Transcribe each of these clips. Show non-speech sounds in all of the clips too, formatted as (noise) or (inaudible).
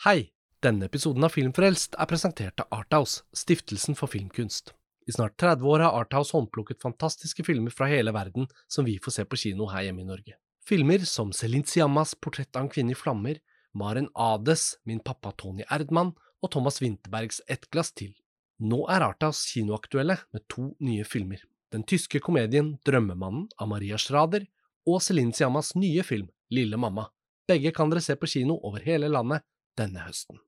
Hei! Denne episoden av Filmfrelst er presentert av Arthouse, stiftelsen for filmkunst. I snart 30 år har Arthouse håndplukket fantastiske filmer fra hele verden som vi får se på kino her hjemme i Norge. Filmer som Celine Siammas Portrett av en kvinne i flammer, Maren Ades Min pappa Tony Erdmann og Thomas Winterbergs Et glass til. Nå er Arthouse kinoaktuelle med to nye filmer. Den tyske komedien Drømmemannen av Maria Schrader og Celine Siammas nye film Lille mamma. Begge kan dere se på kino over hele landet denne høsten.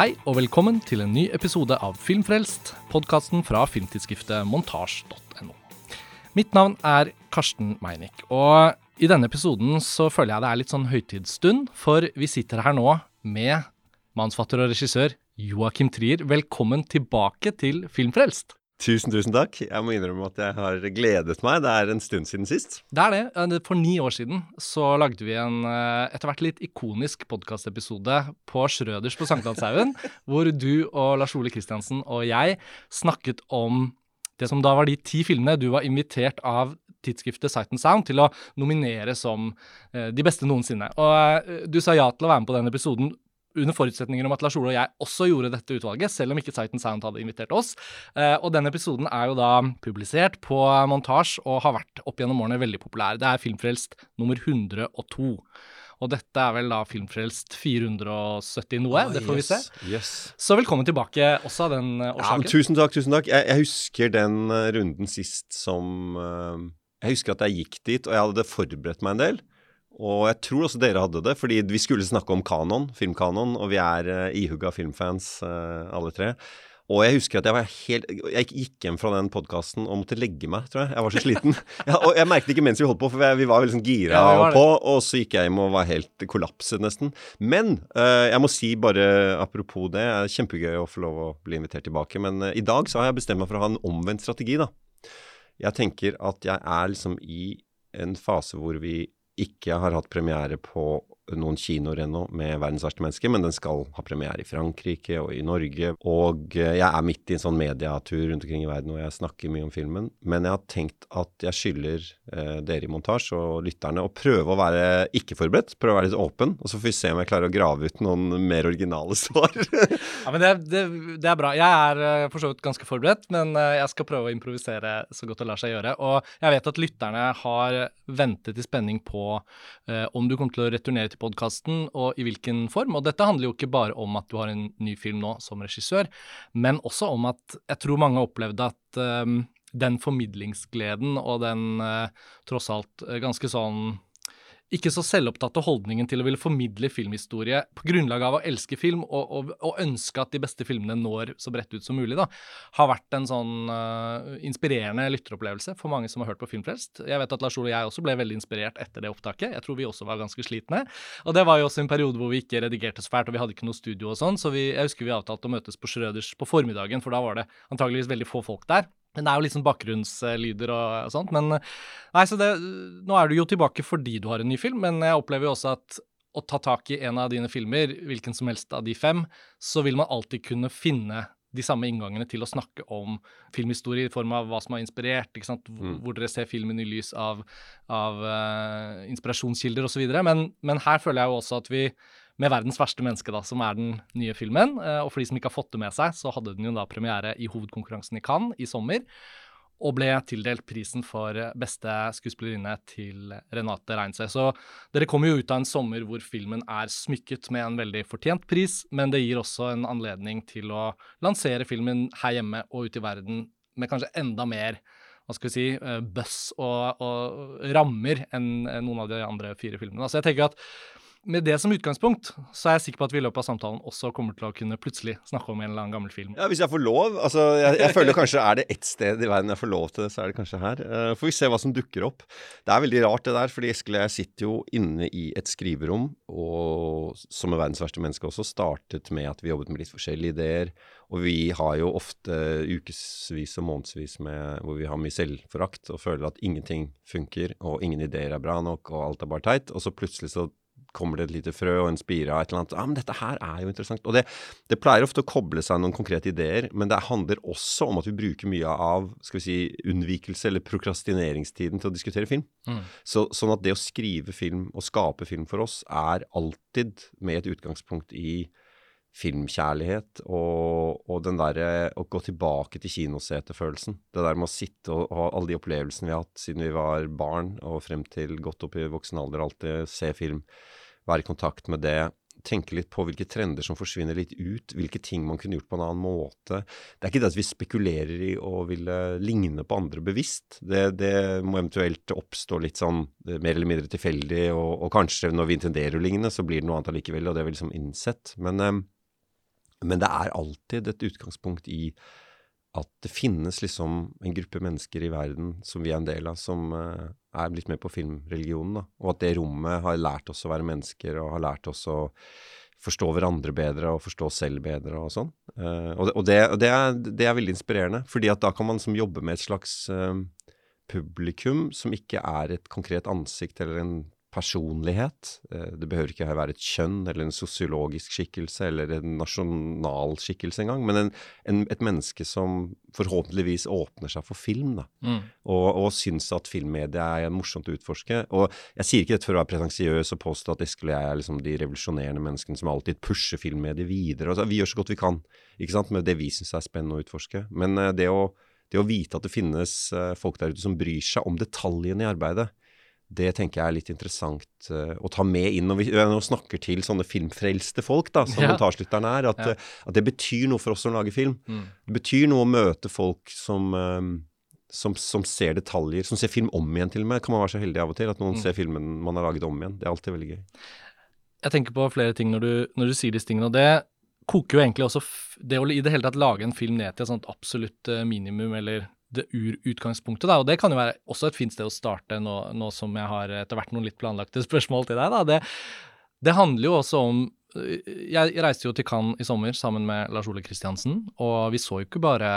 Hei og velkommen til en ny episode av Filmfrelst, podkasten fra filmtidsskriftet montasj.no. Mitt navn er Karsten Meinick, og i denne episoden så føler jeg det er litt sånn høytidsstund, for vi sitter her nå med mannsfatter og regissør Joakim Trier. Velkommen tilbake til Filmfrelst. Tusen, tusen takk. Jeg må innrømme at jeg har gledet meg. Det er en stund siden sist. Det er det. For ni år siden så lagde vi en eh, etter hvert litt ikonisk podkastepisode på Schrøders på Sankthanshaugen, (laughs) hvor du og Lars Ole Kristiansen og jeg snakket om det som da var de ti filmene du var invitert av tidsskriftet Sight and Sound til å nominere som eh, de beste noensinne. Og eh, du sa ja til å være med på den episoden under forutsetninger om at Lars Ole og jeg også gjorde dette utvalget, selv om ikke Sight Sound hadde invitert oss. Eh, og denne episoden er jo da publisert på montasje og har vært opp gjennom årene veldig populær. Det er Filmfrelst nummer 102. Og dette er vel da Filmfrelst 470 noe, oh, det får yes, vi se. Yes. Så velkommen tilbake også av den årsaken. Ja, tusen takk, tusen takk. Jeg, jeg husker den uh, runden sist som uh, Jeg husker at jeg gikk dit, og jeg hadde forberedt meg en del. Og jeg tror også dere hadde det, fordi vi skulle snakke om kanon, filmkanon, og vi er uh, ihuga filmfans uh, alle tre. Og jeg husker at jeg var helt Jeg gikk hjem fra den podkasten og måtte legge meg, tror jeg. Jeg var så sliten. (laughs) ja, og jeg merket ikke mens vi holdt på, for vi var veldig sånn gira ja, på. Og så gikk jeg hjem og var helt kollapset, nesten. Men uh, jeg må si bare apropos det, det er kjempegøy å få lov å bli invitert tilbake. Men uh, i dag så har jeg bestemt meg for å ha en omvendt strategi, da. Jeg tenker at jeg er liksom i en fase hvor vi ikke har hatt premiere på noen kinoer ennå med 'Verdens verste menneske', men den skal ha premiere i Frankrike og i Norge. Og eh, jeg er midt i en sånn mediatur rundt omkring i verden og jeg snakker mye om filmen. Men jeg har tenkt at jeg skylder eh, dere i montasje og lytterne å prøve å være ikke forberedt, prøve å være litt åpen, og så får vi se om jeg klarer å grave ut noen mer originale (laughs) svar. ja, men det, det, det, er bra. Jeg er eh, for så vidt ganske forberedt, men eh, jeg skal prøve å improvisere så godt det lar seg gjøre. Og jeg vet at lytterne har ventet i spenning på eh, om du kommer til å returnere til podkasten, og i hvilken form. Og dette handler jo ikke bare om at du har en ny film nå som regissør, men også om at jeg tror mange har opplevd at um, den formidlingsgleden og den uh, tross alt uh, ganske sånn ikke så selvopptatte holdningen til å ville formidle filmhistorie på grunnlag av å elske film og, og, og ønske at de beste filmene når så bredt ut som mulig, da, har vært en sånn uh, inspirerende lytteropplevelse for mange som har hørt på Filmfrelst. Jeg vet at Lars Ole og jeg også ble veldig inspirert etter det opptaket. Jeg tror vi også var ganske slitne. Og det var jo også en periode hvor vi ikke redigerte så fælt, og vi hadde ikke noe studio og sånn, så vi, jeg husker vi avtalte å møtes på Schrøders på formiddagen, for da var det antageligvis veldig få folk der. Men det er jo litt sånn bakgrunnslyder og sånt. Men nei, så det, nå er du jo tilbake fordi du har en ny film, men jeg opplever jo også at å ta tak i en av dine filmer, hvilken som helst av de fem, så vil man alltid kunne finne de samme inngangene til å snakke om filmhistorie i form av hva som har inspirert, ikke sant? Hvor, mm. hvor dere ser filmen i lys av, av uh, inspirasjonskilder osv. Men, men her føler jeg jo også at vi med 'Verdens verste menneske', da, som er den nye filmen. Eh, og for de som ikke har fått det med seg, så hadde den jo da premiere i hovedkonkurransen i Cannes i sommer. Og ble tildelt prisen for beste skuespillerinne til Renate Reinsøy. Så dere kommer jo ut av en sommer hvor filmen er smykket med en veldig fortjent pris, men det gir også en anledning til å lansere filmen her hjemme og ute i verden med kanskje enda mer hva skal vi si, uh, buzz og, og rammer enn noen av de andre fire filmene. Så jeg tenker at med det som utgangspunkt, så er jeg sikker på at vi i løpet av samtalen også kommer til å kunne plutselig snakke om en eller annen gammel film. Ja, Hvis jeg får lov. altså Jeg, jeg føler kanskje er det ett sted i verden jeg får lov til det, så er det kanskje her. Uh, får vi se hva som dukker opp. Det er veldig rart det der, fordi Eskil og jeg sitter jo inne i et skriverom, og som er verdens verste menneske også, startet med at vi jobbet med litt forskjellige ideer. Og vi har jo ofte ukevis og månedsvis med hvor vi har mye selvforakt og føler at ingenting funker, og ingen ideer er bra nok, og alt er bare teit. Og så plutselig så kommer det et lite frø og en spire av et eller annet. Ja, men dette her er jo interessant. Og det, det, pleier ofte å koble seg noen konkrete ideer, men det handler også om at vi bruker mye av skal vi si, unnvikelse eller prokrastineringstiden til å diskutere film. Mm. Så, sånn at det å skrive film og skape film for oss er alltid med et utgangspunkt i filmkjærlighet og, og den derre å gå tilbake til kinosetefølelsen. Det der med å sitte og ha alle de opplevelsene vi har hatt siden vi var barn og frem til godt opp i voksen alder, alltid se film, være i kontakt med det. Tenke litt på hvilke trender som forsvinner litt ut, hvilke ting man kunne gjort på en annen måte. Det er ikke det at vi spekulerer i å ville ligne på andre bevisst. Det, det må eventuelt oppstå litt sånn eh, mer eller mindre tilfeldig, og, og kanskje når vi intenderer å ligne, så blir det noe annet allikevel, og det er vi liksom innsett. Men um, men det er alltid et utgangspunkt i at det finnes liksom en gruppe mennesker i verden som vi er en del av, som uh, er blitt med på filmreligionen. Da. Og at det rommet har lært oss å være mennesker, og har lært oss å forstå hverandre bedre og forstå selv bedre og sånn. Uh, og, det, og, det, og det, er, det, er, veldig inspirerende, fordi at da kan man liksom jobbe med et slags uh, publikum som ikke er et konkret ansikt eller en personlighet. Eh, det behøver ikke være et kjønn eller en sosiologisk skikkelse eller en nasjonal skikkelse engang, men en, en, et menneske som forhåpentligvis åpner seg for film, da. Mm. Og, og syns at filmmedia er morsomt å utforske. Og jeg sier ikke dette for å være pretensiøs og påstå at Eskil og jeg er liksom de revolusjonerende menneskene som alltid pusher filmmediet videre. Altså, vi gjør så godt vi kan ikke sant, med det vi syns er spennende å utforske. Men uh, det å det å vite at det finnes uh, folk der ute som bryr seg om detaljene i arbeidet, det tenker jeg er litt interessant uh, å ta med inn når vi nå snakker til sånne filmfrelste folk, da, som ja. montasjelytterne er. At, ja. uh, at, det betyr noe for oss som lager film. Mm. Det betyr noe å møte folk som, um, som, som, ser detaljer, som ser film om igjen til og med. Kan man være så heldig av og til at noen mm. ser filmen man har laget om igjen. Det er alltid veldig gøy. Jeg tenker på flere ting når du, når du sier disse tingene. og det koker jo egentlig også det å i det hele tatt lage en film ned til et sånt absolutt minimum, eller det urutgangspunktet. Da. Og det kan jo være også et fint sted å starte nå, nå som jeg har etter hvert noen litt planlagte (laughs) spørsmål til deg. Da. Det, det handler jo også om Jeg reiste jo til Cannes i sommer sammen med Lars Ole Kristiansen, og vi så jo ikke bare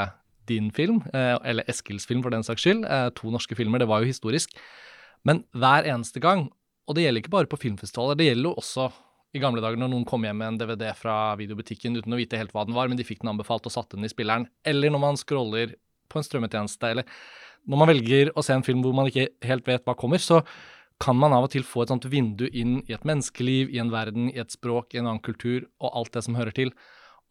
din film, eh, eller Eskils film for den saks skyld, eh, to norske filmer, det var jo historisk. Men hver eneste gang, og det gjelder ikke bare på filmfestivaler, det gjelder jo også i gamle dager når noen kom hjem med en DVD fra videobutikken uten å vite helt hva den var, men de fikk den anbefalt og satte den i spilleren, eller når man scroller på en strømmetjeneste, eller når man velger å se en film hvor man ikke helt vet hva kommer, så kan man av og til få et sånt vindu inn i et menneskeliv, i en verden, i et språk, i en annen kultur, og alt det som hører til.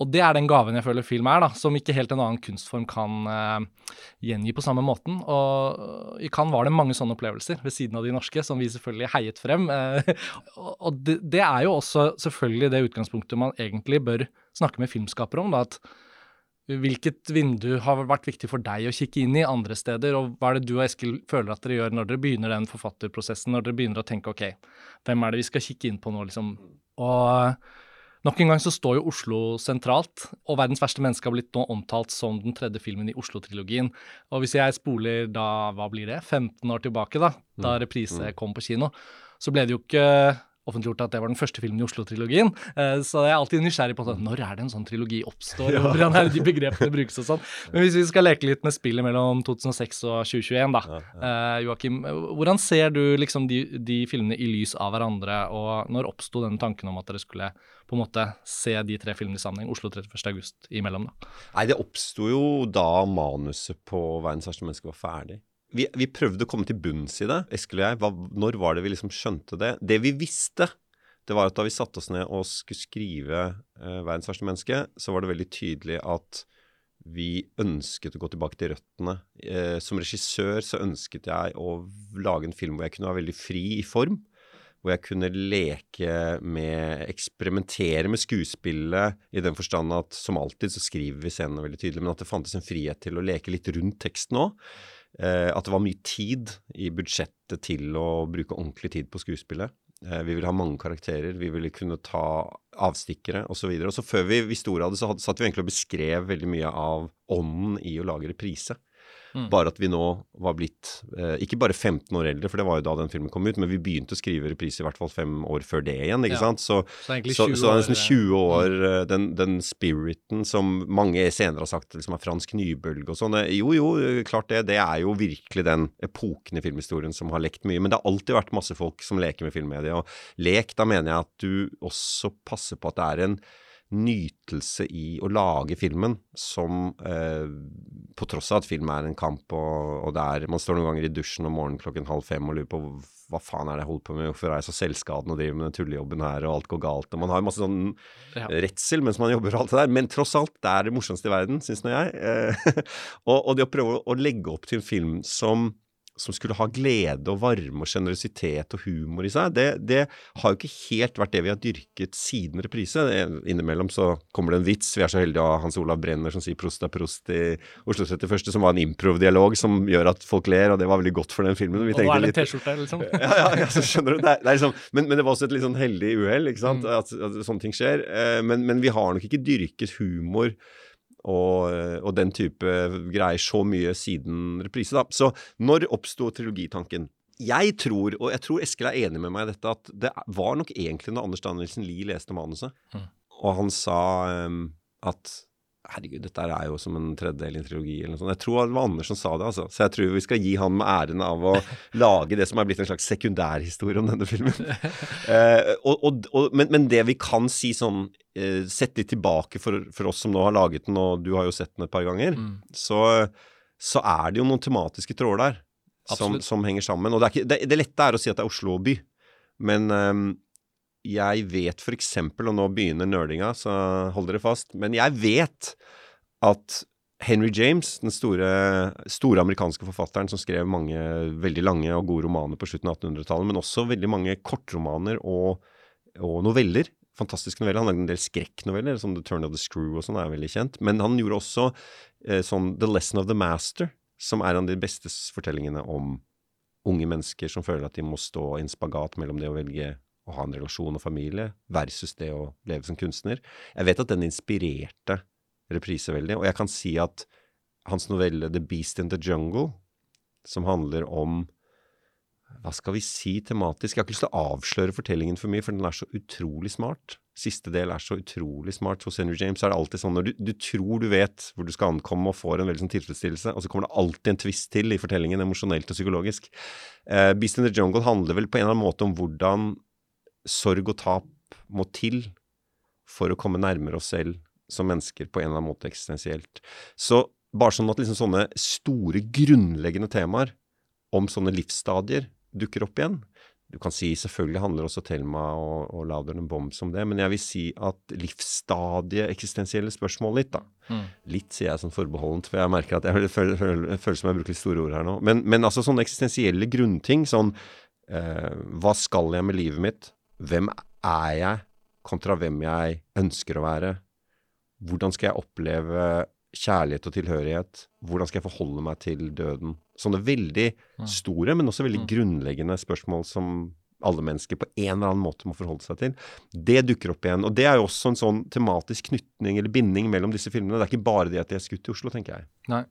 Og det er den gaven jeg føler film er, da, som ikke helt en annen kunstform kan uh, gjengi på samme måten. Og i Cannes var det mange sånne opplevelser ved siden av de norske, som vi selvfølgelig heiet frem. Uh, og det, det, er jo også selvfølgelig det utgangspunktet man egentlig bør snakke med filmskapere om. da, at Hvilket vindu har vært viktig for deg å kikke inn i andre steder, og hva er det du og Eskil føler at dere gjør når dere begynner den forfatterprosessen, når dere begynner å tenke OK, hvem er det vi skal kikke inn på nå, liksom? Og nok en gang så står jo Oslo sentralt, og 'Verdens verste menneske' har blitt nå omtalt som den tredje filmen i Oslo-trilogien. Og hvis jeg spoler da, hva blir det, 15 år tilbake, da, da mm. reprise mm. kom på kino, så ble det jo ikke offentliggjort at det var den første filmen i Oslo-trilogien. Uh, så jeg er alltid nysgjerrig på sånn, når er det en sånn trilogi oppstår, (laughs) og hvordan er det de begrepene brukes og sånn. Men hvis vi skal leke litt med spillet mellom 2006 og 2021, da. Uh, Joakim, hvordan ser du liksom de, de, filmene i lys av hverandre, og når oppsto denne tanken om at dere skulle på en måte se de tre filmene i sammenheng, Oslo 31. august imellom, da? Nei, det oppsto jo da manuset på 'Verdens verste menneske' var ferdig vi, vi, prøvde å komme til bunns i det, Eskil og jeg. Hva, når var det vi liksom skjønte det? Det vi visste, det var at da vi satte oss ned og skulle skrive uh, 'Verdens verste menneske', så var det veldig tydelig at vi ønsket å gå tilbake til røttene. Uh, som regissør så ønsket jeg å lage en film hvor jeg kunne være veldig fri i form. Hvor jeg kunne leke med Eksperimentere med skuespillet i den forstand at som alltid så skriver vi scenene veldig tydelig, men at det fantes en frihet til å leke litt rundt teksten òg. Eh, at det var mye tid i budsjettet til å bruke ordentlig tid på skuespillet. Eh, vi ville ha mange karakterer, vi ville kunne ta avstikkere osv. Og, så og så før vi visste ordet av det, så satt vi egentlig og beskrev veldig mye av ånden i å lage reprise. Mm. Bare at vi nå var blitt eh, ikke bare 15 år eldre, for det var jo da den filmen kom ut, men vi begynte å skrive reprise i hvert fall fem år før det igjen, ikke ja. sant. Så, så, så, så det er nesten 20 år mm. Eh, den, den, spiriten som mange senere har sagt liksom er fransk nybølge og sånn. Jo, jo, klart det. Det er jo virkelig den epoken i filmhistorien som har lekt mye. Men det har alltid vært masse folk som leker med filmmedia. Og lek, da mener jeg at du også passer på at det er en nytelse i å lage filmen som eh, På tross av at film er en kamp, og, og er Man står noen ganger i dusjen om morgenen klokken halv fem og lurer på hva faen er det jeg holder på med, hvorfor er jeg så selvskadende og driver med den tullejobben her, og alt går galt. Og man har masse sånn ja. redsel mens man jobber og alt det der. Men tross alt, det er det morsomste i verden, syns nå jeg. Eh, (laughs) og, og, det å prøve å legge opp til en film som som skulle ha glede og varme og sjenerøsitet og humor i seg, det, det, har jo ikke helt vært det vi har dyrket siden reprise. Innimellom så kommer det en vits. Vi er så heldige å ha Hans Olav Brenner som sier 'prost er prost' i Oslo 31., som var en improv-dialog som gjør at folk ler, og det var veldig godt for den filmen. Vi og nå er det T-skjorte, liksom. (laughs) ja, ja, ja, så skjønner du. Det er, det er liksom, men, men, det var også et litt sånn heldig uhell, ikke sant, mm. at, at, sånne ting skjer. Eh, men, men vi har nok ikke dyrket humor og, og, den type greier så mye siden reprise. da. Så når oppsto trilogitanken? Jeg tror, og jeg tror Eskil er enig med meg i dette, at det var nok egentlig når Anders Danielsen Lie leste manuset, mm. og han sa um, at Herregud, dette er jo som en tredjedel i en trilogi eller noe sånt. Jeg tror det var Anders som sa det, altså. Så jeg tror vi skal gi han med æren av å (laughs) lage det som er blitt en slags sekundærhistorie om denne filmen. (laughs) eh, og, og, og, men, men, det vi kan si sånn Sett litt tilbake for, for, oss som nå har laget den, og du har jo sett den et par ganger, mm. så, så, er det jo noen tematiske tråder der som, som, henger sammen. Og det, ikke, det, det, lette er å si at det er Oslo by, men um, jeg vet eksempel, og nå begynner nerdinga, så hold dere fast, men jeg vet at Henry James, den store, store, amerikanske forfatteren som skrev mange veldig lange og gode romaner på slutten av 1800-tallet, men også veldig mange kortromaner og, og, noveller. Fantastiske noveller. Han lagde en del skrekknoveller, som The Turn of the Screw og sånn, er veldig kjent. Men han gjorde også eh, sånn The Lesson of the Master, som er en av de beste fortellingene om unge mennesker som føler at de må stå i en spagat mellom det å velge å ha en relasjon og familie, versus det å leve som kunstner. Jeg vet at den inspirerte reprise veldig, og jeg kan si at hans novelle The Beast in the Jungle, som handler om hva skal vi si tematisk? Jeg har ikke lyst til å avsløre fortellingen for mye, for den er så utrolig smart. Siste del er så utrolig smart. Hos Henry James er det alltid sånn når du, du tror du vet hvor du skal ankomme og får en veldig sånn tilfredsstillelse, og så kommer det alltid en twist til i fortellingen, emosjonelt og psykologisk. Uh, Beast in the Jungle handler vel på en eller annen måte om hvordan sorg og tap må til for å komme nærmere oss selv som mennesker på en eller annen måte eksistensielt. Så bare sånn at liksom sånne store, grunnleggende temaer om sånne livsstadier dukker opp igjen. Du kan si selvfølgelig handler også Thelma og, og Louder and Bombs om det, men jeg vil si at livsstadie, eksistensielle spørsmål litt, da. Mm. Litt sier jeg sånn forbeholdent, for jeg merker at jeg føler, føler, føler som jeg bruker litt store ord her nå. Men, men altså sånne eksistensielle grunnting, sånn eh, hva skal jeg med livet mitt? Hvem er jeg, kontra hvem jeg ønsker å være? Hvordan skal jeg oppleve kjærlighet og tilhørighet? Hvordan skal jeg forholde meg til døden? Sånne veldig store, men også veldig grunnleggende spørsmål som alle mennesker på en eller annen måte må forholde seg til. Det dukker opp igjen. Og det er jo også en sånn tematisk knytning eller binding mellom disse filmene. Det er ikke bare det at de er skutt i Oslo, tenker jeg. Nei.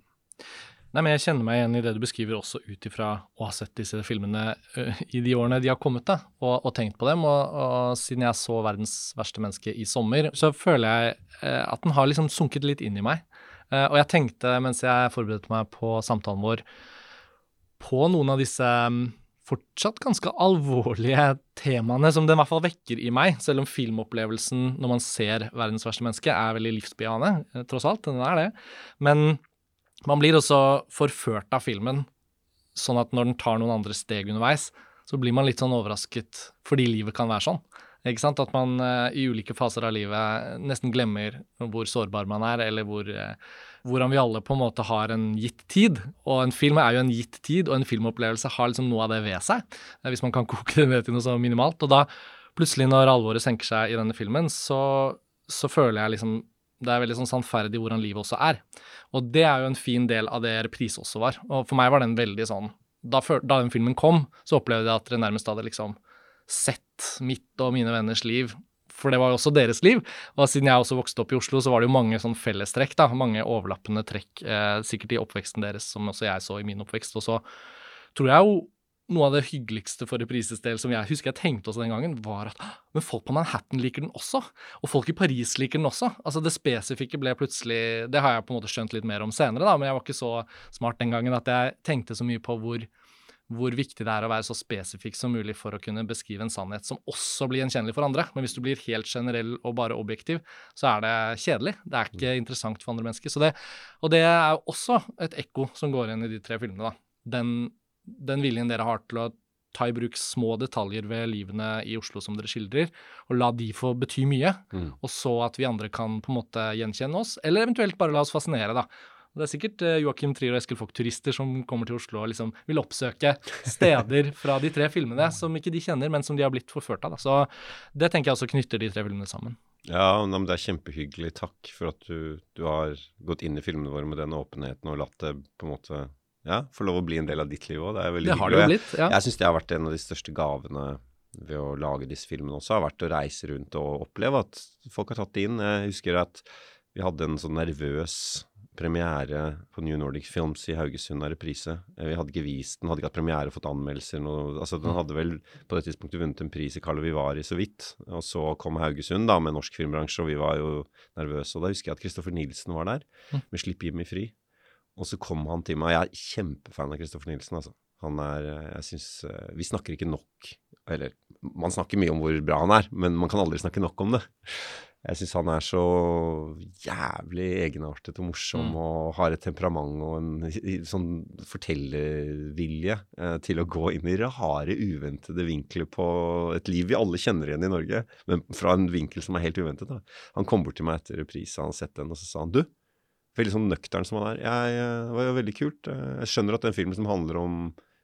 Nei, men Jeg kjenner meg igjen i det du beskriver, også ut ifra å ha sett disse filmene uh, i de årene de har kommet, da, og, og tenkt på dem. Og, og, siden jeg så 'Verdens verste menneske' i sommer, så føler jeg uh, at den har liksom sunket litt inn i meg. Uh, og jeg tenkte mens jeg forberedte meg på samtalen vår, på noen av disse um, fortsatt ganske alvorlige temaene som den i hvert fall vekker i meg, selv om filmopplevelsen når man ser 'Verdens verste menneske' er veldig livsbejaende, tross alt. Den er det. Men man blir også forført av filmen, sånn at når den tar noen andre steg underveis, så blir man litt sånn overrasket fordi livet kan være sånn. Ikke sant? At man uh, i ulike faser av livet nesten glemmer hvor sårbar man er, eller hvor, uh, hvordan vi alle på en måte har en gitt tid. Og en film er jo en gitt tid, og en filmopplevelse har liksom noe av det ved seg. Uh, hvis man kan (laughs) koke det ned til noe så minimalt. Og da plutselig, når alvoret senker seg i denne filmen, så, så føler jeg liksom det er veldig sånn sannferdig hvordan livet også er. Og det er jo en fin del av det reprise også var. Og for meg var den veldig sånn Da, da den filmen kom, så opplevde jeg at det nærmest hadde liksom sett mitt og mine venners liv for det var jo også deres liv. Og siden jeg også vokste opp i Oslo, så var det jo mange sånn fellestrekk, da. Mange overlappende trekk eh, sikkert i oppveksten deres, som også jeg så i min oppvekst. Og så tror jeg jo noe av det hyggeligste for reprises del som jeg husker jeg tenkte også den gangen, var at men folk på Manhattan liker den også. Og folk i Paris liker den også. Altså Det spesifikke ble plutselig Det har jeg på en måte skjønt litt mer om senere, da, men jeg var ikke så smart den gangen at jeg tenkte så mye på hvor, hvor viktig det er å være så spesifikk som mulig for å kunne beskrive en sannhet som også blir gjenkjennelig for andre. Men hvis du blir helt generell og bare objektiv, så er det kjedelig. Det er ikke interessant for andre mennesker. Det, og det er også et ekko som går igjen i de tre filmene. da. Den den viljen dere har til å ta i bruk små detaljer ved livene i Oslo som dere skildrer, og la de få bety mye, mm. og så at vi andre kan på en måte gjenkjenne oss, eller eventuelt bare la oss fascinere, da. Det er sikkert uh, Joakim Trier og Eskil Vogt-turister som kommer til Oslo og liksom vil oppsøke steder fra de tre filmene som ikke de kjenner, men som de har blitt forført av. Da. Så det tenker jeg også knytter de tre filmene sammen. Ja, men det er kjempehyggelig. Takk for at du, du har gått inn i filmene våre med den åpenheten og latt det på en måte ja, få lov å bli en del av ditt liv òg. Det er veldig det jo blitt, ja. Jeg, jeg syns det har vært en av de største gavene ved å lage disse filmene også, har vært å reise rundt og oppleve at folk har tatt det inn. Jeg husker at vi hadde en sånn nervøs premiere på New Nordic Films i Haugesund av reprise. Vi hadde ikke vist den, hadde ikke hatt premiere og fått anmeldelser. Noe, altså Den hadde vel på det tidspunktet vunnet en pris i Carlo Vivari så vidt. Og så kom Haugesund da med norsk filmbransje, og vi var jo nervøse. Og da husker jeg at Kristoffer Nilsen var der med 'Slipp Jimmy fri'. Og så kom han til meg. Jeg er kjempefan av Kristoffer Nilsen, altså. Han er eh, Jeg syns eh, Vi snakker ikke nok Eller man snakker mye om hvor bra han er, men man kan aldri snakke nok om det. Jeg syns han er så jævlig egenartet og morsom mm. og har et temperament og en (laughs) sånn fortellervilje eh, til å gå inn i rare, uventede vinkler på et liv vi alle kjenner igjen i Norge, men fra en vinkel som er helt uventet. Da. Han kom bort til meg etter reprisen han sett den, og så sa han du, veldig sånn nøktern som han er. Jeg, eh, det var jo veldig kult. Eh, jeg skjønner at den filmen som handler om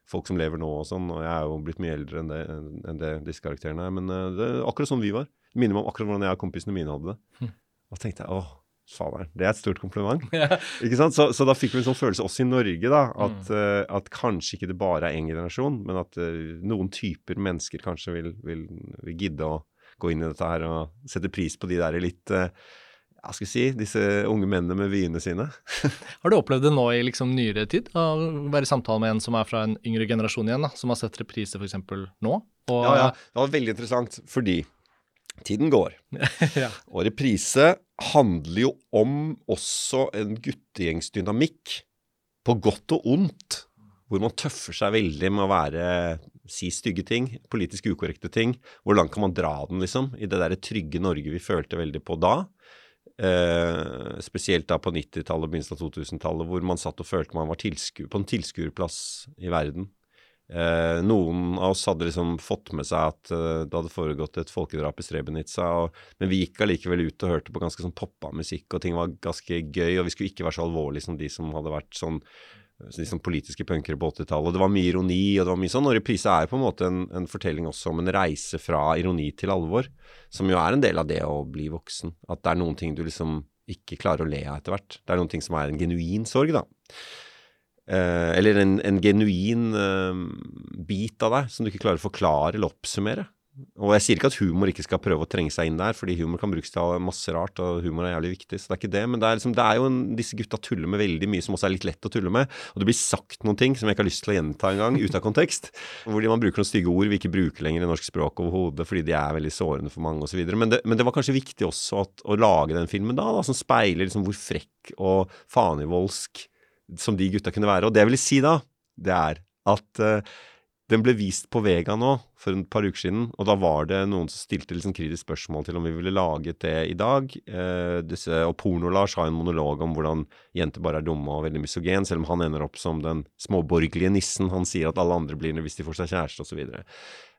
folk som lever nå og sånn, og jeg er jo blitt mye eldre enn det, enn det disse karakterene er, men eh, det er akkurat sånn vi var. Minner meg om akkurat hvordan jeg og kompisene mine hadde det. Hm. Og tenkte jeg åh, faderen, det er et stort kompliment. (laughs) ikke sant? Så, så, da fikk vi en sånn følelse også i Norge, da, at, mm. uh, at kanskje ikke det bare er én generasjon, men at uh, noen typer mennesker kanskje vil, vil, vil, gidde å gå inn i dette her og sette pris på de der litt uh, hva skal jeg si, disse unge mennene med vyene sine. (laughs) har du opplevd det nå i liksom nyere tid? Å være i samtale med en som er fra en yngre generasjon igjen, da, som har sett reprise f.eks. nå? Og, ja, ja. Det var veldig interessant, fordi tiden går. (laughs) ja. Og reprise handler jo om også en guttegjengsdynamikk, på godt og ondt, hvor man tøffer seg veldig med å være si stygge ting, politisk ukorrekte ting. Hvor langt kan man dra den, liksom? I det derre trygge Norge vi følte veldig på da. Eh, spesielt da på 90-tallet og begynnelsen av 2000-tallet, hvor man satt og følte man var på en tilskuerplass i verden. Eh, noen av oss hadde liksom fått med seg at eh, det hadde foregått et folkedrap i Srebrenica, og, men vi gikk allikevel ut og hørte på ganske sånn poppa musikk, og ting var ganske gøy, og vi skulle ikke være så alvorlige som de som hadde vært sånn liksom politiske punkere på 80-tallet. Det var mye ironi, og det var mye sånn. Og reprise er på en måte en, en, fortelling også om en reise fra ironi til alvor, som jo er en del av det å bli voksen. At det er noen ting du liksom ikke klarer å le av etter hvert. Det er noen ting som er en genuin sorg, da. Eh, eller en, en genuin eh, bit av deg som du ikke klarer å forklare eller oppsummere. Og jeg sier ikke at humor ikke skal prøve å trenge seg inn der, fordi humor kan brukes til masse rart, og humor er jævlig viktig, så det er ikke det. Men det er, liksom, det er jo en, disse gutta tuller med veldig mye som også er litt lett å tulle med. Og det blir sagt noen ting som jeg ikke har lyst til å gjenta engang, ute av kontekst. (laughs) Hvor man bruker noen stygge ord vi ikke bruker lenger i norsk språk overhodet, fordi de er veldig sårende for mange osv. Men, det, men det var kanskje viktig også at, å lage den filmen da, da som speiler liksom hvor frekk og fanevoldsk som de gutta kunne være. Og det jeg vil si da, det er at uh, den ble vist på Vega nå for et par uker siden, og da var det noen som stilte liksom kritisk spørsmål til om vi ville laget det i dag. Eh, disse, og Porno-Lars har en monolog om hvordan jenter bare er dumme og veldig misogen, selv om han ender opp som den småborgerlige nissen. Han sier at alle andre blir det hvis de får seg kjæreste osv.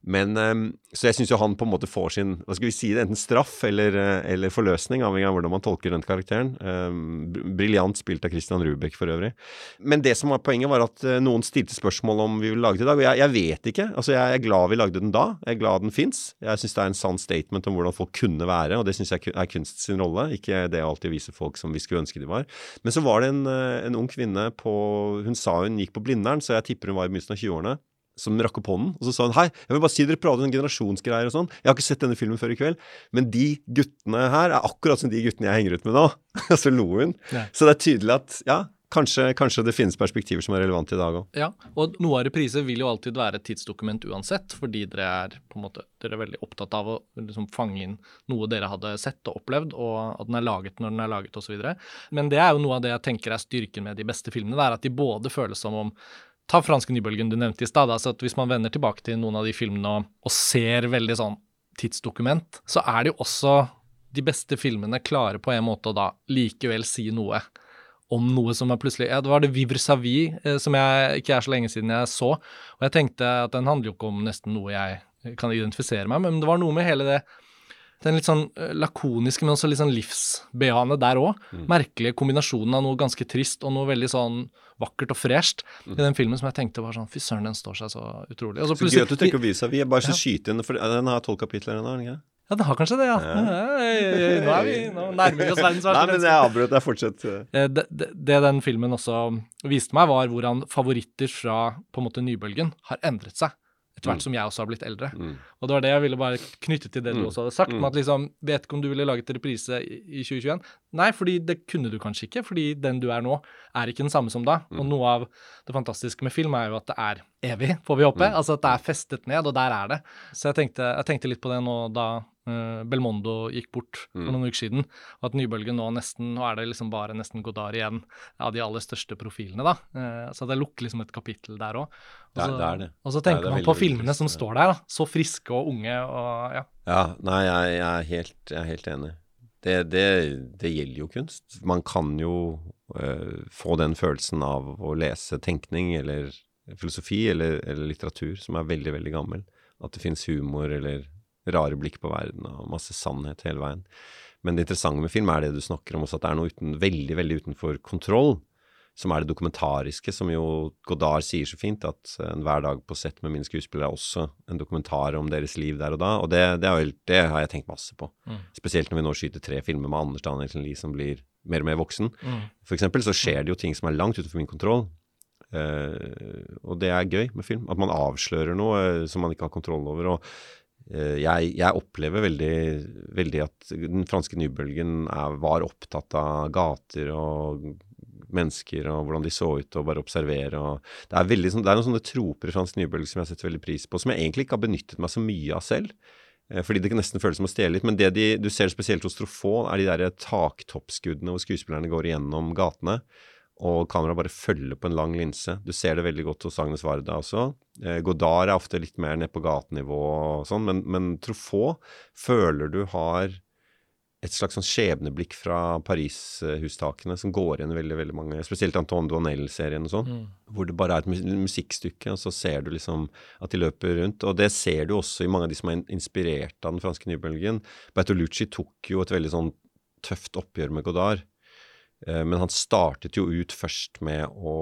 Men um, Så jeg syns jo han på en måte får sin hva skal vi si det, enten straff eller, eh, eller forløsning, avhengig av hvordan man tolker den karakteren. Um, Briljant spilt av Christian Rubek for øvrig. Men det som var poenget, var at uh, noen stilte spørsmål om vi ville lage det i dag. Og jeg, jeg, vet ikke. Altså Jeg er glad vi lagde den da. Jeg er glad den fins. Jeg syns det er en sann statement om hvordan folk kunne være, og det syns jeg er kunst sin rolle. Ikke det å alltid vise folk som vi skulle ønske de var. Men så var det en, en ung kvinne på Hun sa hun gikk på Blindern, så jeg tipper hun var i begynnelsen av 20-årene som rakk opp hånden, og så sa hun hei, jeg vil bare si dere prater om generasjonsgreier og sånn. Jeg har ikke sett denne filmen før i kveld, men de guttene her er akkurat som de guttene jeg henger ut med nå. Og (laughs) så lo hun. Ja. Så det er tydelig at ja, kanskje, kanskje det finnes perspektiver som er relevante i dag òg. Ja, og noe av reprise vil jo alltid være et tidsdokument uansett, fordi dere er på en måte, dere er veldig opptatt av å liksom fange inn noe dere hadde sett og opplevd, og at den er laget når den er laget osv. Men det er jo noe av det jeg tenker er styrken med de beste filmene, det er at de både føles som om Ta franske nybølgen du nevnte i stad. altså Hvis man vender tilbake til noen av de filmene og, og ser veldig sånn tidsdokument, så er det jo også de beste filmene klare på en måte å da likevel si noe om noe som er plutselig Ja, det var det Vivre sa vie, eh, som jeg ikke er så lenge siden jeg så. Og jeg tenkte at den handler jo ikke om nesten noe jeg kan identifisere meg med, men det var noe med hele det den litt sånn eh, lakoniske, men også litt sånn livsbejaende der òg. Mm. Merkelige kombinasjonen av noe ganske trist og noe veldig sånn vakkert og fresht Mm. i den filmen som jeg tenkte var sånn Fy søren, den står seg så utrolig. Og så Så gøy at du tenker trekker vise. Vi er bare så Ja. skyte inn, for den har tolv kapitler den har den ikke? Ja, det har kanskje det, ja. Nå er vi Nå nærmer vi oss verdens Nei, men jeg avbrøt deg. Fortsett. Eh, Det, det, det den filmen også viste meg, var hvordan favoritter fra på en måte nybølgen har endret seg. Etter hvert Mm. som jeg også har blitt eldre. Mm. Og det var det jeg ville bare knytte til det du Mm. også hadde sagt. Mm. med at liksom, Vet ikke om du ville laget reprise i i 2021. Nei, fordi det kunne du kanskje ikke. Fordi den du er nå, er ikke den samme som da. Og Mm. noe av det fantastiske med film er jo at det er evig, får vi håpe. Mm. Altså at det er festet ned, og der er det. Så jeg tenkte, jeg tenkte litt på det nå da uh, Belmondo gikk bort for Mm. noen uker siden. Og at nybølgen nå nesten Nå er det liksom bare nesten Godard igjen av de aller største profilene, da. Uh, så det lukker liksom et kapittel der òg. Det det er det. Og så Det er- tenker det er man på filmene som står der, da. Så friske og unge og ja. Ja, nei, jeg, jeg, er helt, jeg er helt enig. Det, det, det gjelder jo kunst. Man kan jo eh, få den følelsen av å lese tenkning eller filosofi eller, eller litteratur som er veldig, veldig gammel. At det finnes humor eller rare blikk på verden og masse sannhet hele veien. Men det interessante med film er det du snakker om også, at det er noe uten, veldig, veldig utenfor kontroll. Som er det dokumentariske, som jo Godard sier så fint, at en hver dag på sett med mine skuespillere er også en dokumentar om deres liv der og da. Og det, det, er det har jeg tenkt masse på. Mm. Spesielt når vi nå skyter tre filmer med Anders Danielsen Lie som blir mer og mer voksen. Mm. For eksempel så skjer det jo ting som er langt utenfor min kontroll. Uh, og det er gøy med film. At man avslører noe uh, som man ikke har kontroll over. og eh, jeg, jeg opplever veldig, veldig at den franske nybølgen er, var opptatt av gater og mennesker og hvordan de så ut, og bare observere. Og det, er veldig, sånn- det er noen sånne troper i fransk nybølge som jeg setter veldig pris på, som jeg egentlig ikke har benyttet meg så mye av selv. Eh, Fordi det kan nesten føles som å stjele litt. Men det de, du ser spesielt hos Truffaut, er de der taktoppskuddene hvor skuespillerne går igjennom gatene. Og kameraet bare følger på en lang linse. Du ser det veldig godt hos Agnes Varda også. Eh, Godard er ofte litt mer ned på gatenivå og sånn, men, men Truffaut føler du har et slags sånn skjebneblikk fra Paris-hustakene som går igjen i veldig veldig mange, spesielt Antoine Duanel-serien og sånn, Mm. hvor det bare er et musikkstykke, og så ser du liksom at de løper rundt. Og det ser du også i mange av de som er inspirert av den franske nybølgen. Bertolucci tok jo et veldig sånn tøft oppgjør med Godard. Eh, Men han startet jo ut først med å,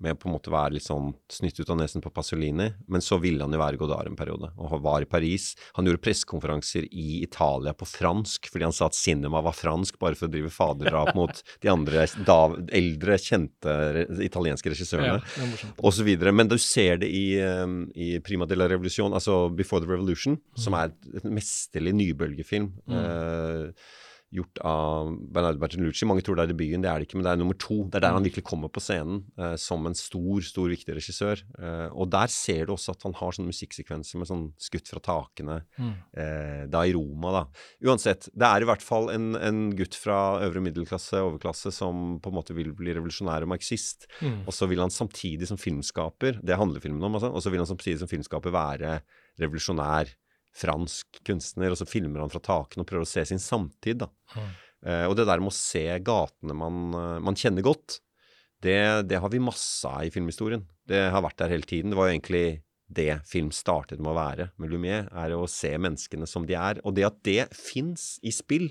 med på en måte være litt sånn snytt ut av nesen på Pasolini, men så ville han jo være Godard en periode, og var i Paris. Han gjorde pressekonferanser i Italia på fransk, fordi han sa at cinema var fransk, bare for å drive faderdrap (laughs) mot de andre da, eldre, kjente re, italienske regissørene Ja, videre. Men du ser det i, um, i Prima de la Revolution, altså Before the Revolution, som er et, mesterlig nybølgefilm. eh, gjort av Bernardo Bertolucci. Mange tror det er debuten, det er det ikke, men det er nummer to. Det er der han virkelig kommer på scenen eh, som en stor, stor, viktig regissør. Eh, og der ser du også at han har sånne musikksekvenser med sånn skutt fra takene. Mm. Eh, da i Roma, da. Uansett, det er i hvert fall en, en gutt fra øvre middelklasse, overklasse, som på en måte vil bli revolusjonær og marxist. Mm. Og så vil han samtidig som filmskaper, det handler filmen om, altså, og så vil han samtidig som filmskaper være revolusjonær fransk kunstner, og så filmer han fra takene og prøver å se sin samtid, da. Mm. Eh, og det der med å se gatene man, eh, man kjenner godt, det, det har vi masse av i filmhistorien. Det har vært der hele tiden. Det var jo egentlig det film startet med å være med Lumière, er å se menneskene som de er. Og det at det fins i spill,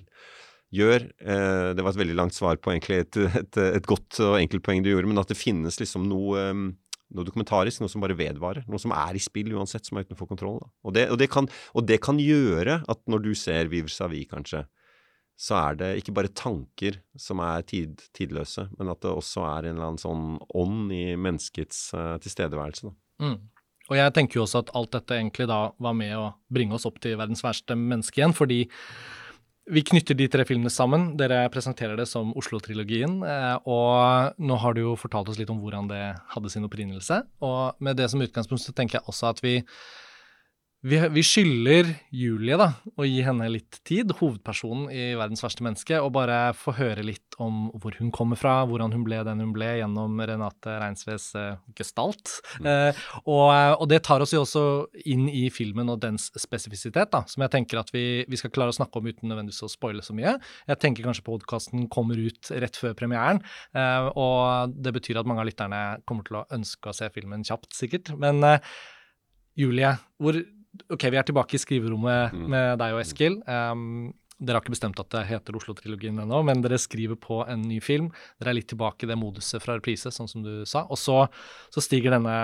gjør eh, Det var et veldig langt svar på egentlig et, et, et godt og enkelt poeng du gjorde, men at det finnes liksom noe eh, noe dokumentarisk, noe som bare vedvarer. Noe som er i spill uansett, som er utenfor kontroll. Og, det, og, det kan, og det kan gjøre at når du ser Vivre Savi, kanskje, så er det ikke bare tanker som er tid, tidløse, men at det også er en eller annen sånn ånd i menneskets uh, tilstedeværelse. Mm. og jeg tenker jo også at alt dette egentlig da var med å bringe oss opp til verdens verste menneske igjen, fordi vi knytter de tre filmene sammen. Dere presenterer det som Oslo-trilogien. Eh, og nå har du jo fortalt oss litt om hvordan det hadde sin opprinnelse. Og med det som utgangspunkt så tenker jeg også at vi vi, vi, skylder Julie da, å gi henne litt tid, hovedpersonen i 'Verdens verste menneske', og bare få høre litt om hvor hun kommer fra, hvordan hun ble den hun ble gjennom Renate Reinsves uh, gestalt. Mm. Eh, og, og, det tar oss jo også inn i filmen og dens spesifisitet, da, som jeg tenker at vi, vi skal klare å snakke om uten nødvendigvis å spoile så mye. Jeg tenker kanskje podkasten kommer ut rett før premieren, eh, og det betyr at mange av lytterne kommer til å ønske å se filmen kjapt, sikkert. Men Julie, hvor OK, vi er tilbake i skriverommet mm. med deg og Eskil. Um, dere har ikke bestemt at det heter Oslo-trilogien ennå, men dere skriver på en ny film. Dere er litt tilbake i det moduset fra reprise, sånn som du sa. Og så, så stiger denne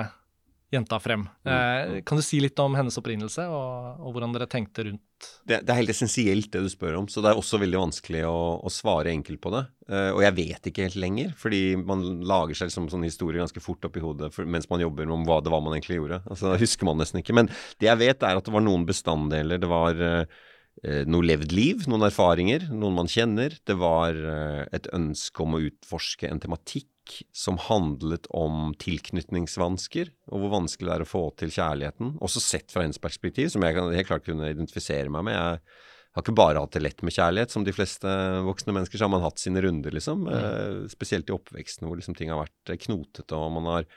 jenta frem. Mm. Eh, kan du si litt om hennes opprinnelse, og, og hvordan dere tenkte rundt det, det, er helt essensielt det du spør om, så det er også veldig vanskelig å, å svare enkelt på det. Eh, og jeg vet ikke helt lenger, fordi man lager seg liksom sånne historie ganske fort opp i hodet for, mens man jobber om hva det var man egentlig gjorde. Altså, det husker man nesten ikke. Men det jeg vet, er at det var noen bestanddeler. Det var eh, eh noe levd liv, noen erfaringer, noen man kjenner. Det var eh, et ønske om å utforske en tematikk som handlet om tilknytningsvansker, og hvor vanskelig det er å få til kjærligheten. Også sett fra hennes perspektiv, som jeg helt klart kunne identifisere meg med. Jeg har ikke bare hatt det lett med kjærlighet, som de fleste voksne mennesker. Så har man hatt sine runder, liksom. Mm. Eh, spesielt i oppveksten, hvor liksom ting har vært eh, knotete, og man har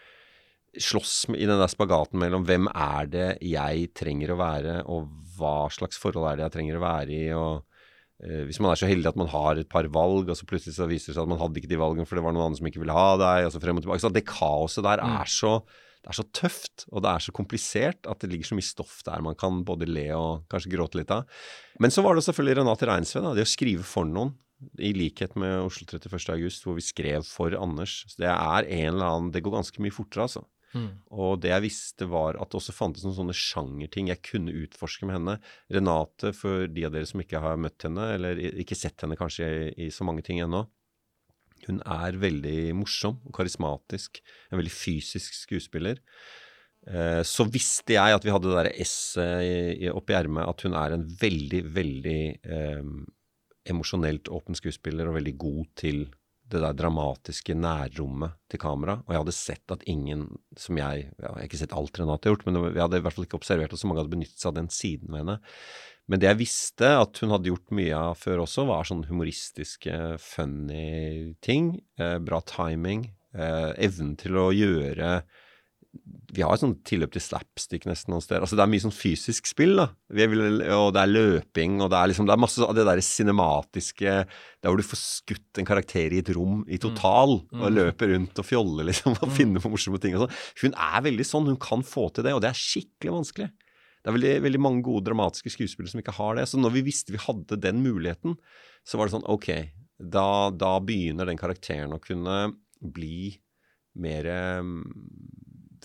slåss i den der spagaten mellom hvem er det jeg trenger å være, og hva slags forhold er det jeg trenger å være i. og hvis man er så heldig at man har et par valg, og så plutselig så viser det seg at man hadde ikke de valgene for det var noen andre som ikke ville ha deg, og så frem og tilbake. Så det kaoset der mm. er så det er så tøft, og det er så komplisert at det ligger så mye stoff der man kan både le og kanskje gråte litt av. Men så var det selvfølgelig Renate Reinsve, det å skrive for noen. I likhet med Oslo 31. august, hvor vi skrev for Anders. Så det er en eller annen Det går ganske mye fortere, altså. Mm. Og det jeg visste, var at det også fantes noen sånne sjangerting jeg kunne utforske med henne. Renate, for de av dere som ikke har møtt henne, eller ikke sett henne kanskje i, i så mange ting ennå, hun er veldig morsom og karismatisk. En veldig fysisk skuespiller. Eh, så visste jeg at vi hadde det der S-et oppi ermet, at hun er en veldig, veldig eh, emosjonelt åpen skuespiller og veldig god til det der dramatiske nærrommet til kamera. Og jeg hadde sett at ingen som jeg Jeg har ikke sett alt Renate har gjort, men jeg hadde i hvert fall ikke observert at så mange hadde benyttet seg av den siden med henne. Men det jeg visste at hun hadde gjort mye av før også, var sånn humoristiske, funny ting. Eh, bra timing. Eh, evnen til å gjøre vi har et sånt tilløp til slapstick nesten noen steder. Altså Det er mye sånn fysisk spill, da. Vil, og det er løping, og det er liksom Det er masse av det der cinematiske Der hvor du får skutt en karakter i et rom i total, mm. Mm. og løper rundt og fjoller, liksom, og mm. finner på morsomme ting og sånn. Hun er veldig sånn. Hun kan få til det, og det er skikkelig vanskelig. Det er veldig, veldig mange gode dramatiske skuespillere som ikke har det. Så når vi visste vi hadde den muligheten, så var det sånn OK, da, da begynner den karakteren å kunne bli mer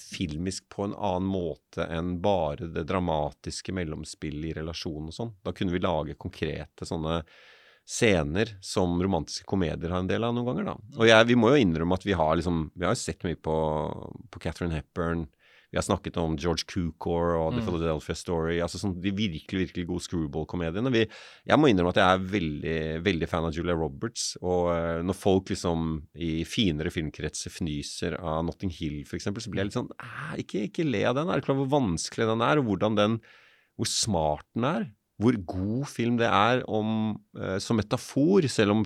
filmisk på en annen måte enn bare det dramatiske mellomspillet i relasjonen og sånn. Da kunne vi lage konkrete sånne scener som romantiske komedier har en del av noen ganger, da. Og jeg, vi må jo innrømme at vi har liksom Vi har jo sett mye på, på Catherine Hepburn, vi har snakket om George Cukor og The mm. Philadelphia Story. altså sånn, De virkelig virkelig gode screwball-komediene. Jeg må innrømme at jeg er veldig veldig fan av Julia Roberts. Og uh, når folk liksom i finere filmkretser fnyser av Notting Hill f.eks., så blir jeg litt sånn ikke, ikke le av den. Er du klar over hvor vanskelig den er, og hvordan den hvor smart den er? Hvor god film det er om, eh, som metafor, selv om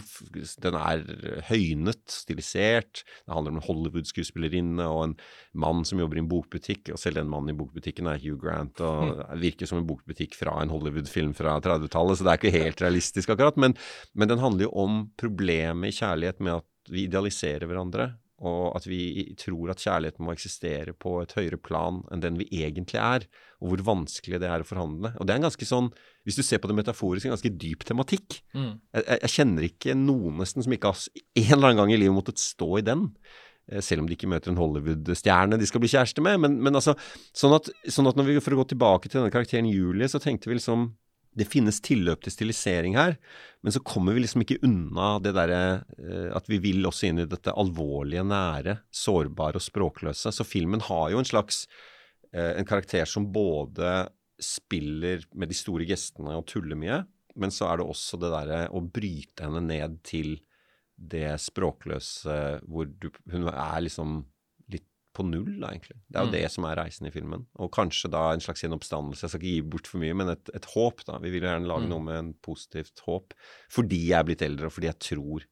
den er høynet, stilisert. Det handler om en Hollywood-skuespillerinne og en mann som jobber i en bokbutikk, og selv den mannen i bokbutikken er Hugh Grant og mm. virker som en bokbutikk fra en Hollywood-film fra 30-tallet, så det er ikke helt realistisk akkurat. Men, men den handler jo om problemet i kjærlighet med at vi idealiserer hverandre og at vi tror at kjærligheten må eksistere på et høyere plan enn den vi egentlig er, og hvor vanskelig det er å forhandle. Og det er en ganske sånn, hvis du ser på det metaforisk, en ganske dyp tematikk. Mm. Jeg, jeg, kjenner ikke noen nesten som ikke har en eller annen gang i livet måttet stå i den. Eh, selv om de ikke møter en Hollywood-stjerne de skal bli kjæreste med. Men, men altså, sånn at, sånn at, når vi, for å gå tilbake til denne karakteren Julie, så tenkte vi liksom det finnes tilløp til stilisering her, men så kommer vi liksom ikke unna det derre eh, at vi vil også inn i dette alvorlige, nære, sårbare og språkløse. Så filmen har jo en slags eh, en karakter som både spiller med de store gestene og tuller mye, men så er det også det derre å bryte henne ned til det språkløse hvor du, hun er liksom på null, da, egentlig. Det er jo Mm. det som er reisen i filmen. Og kanskje da en slags gjenoppstandelse. Jeg skal ikke gi bort for mye, men et, et håp, da. Vi vil gjerne lage Mm. noe med en positivt håp. Fordi jeg er blitt eldre, og fordi jeg tror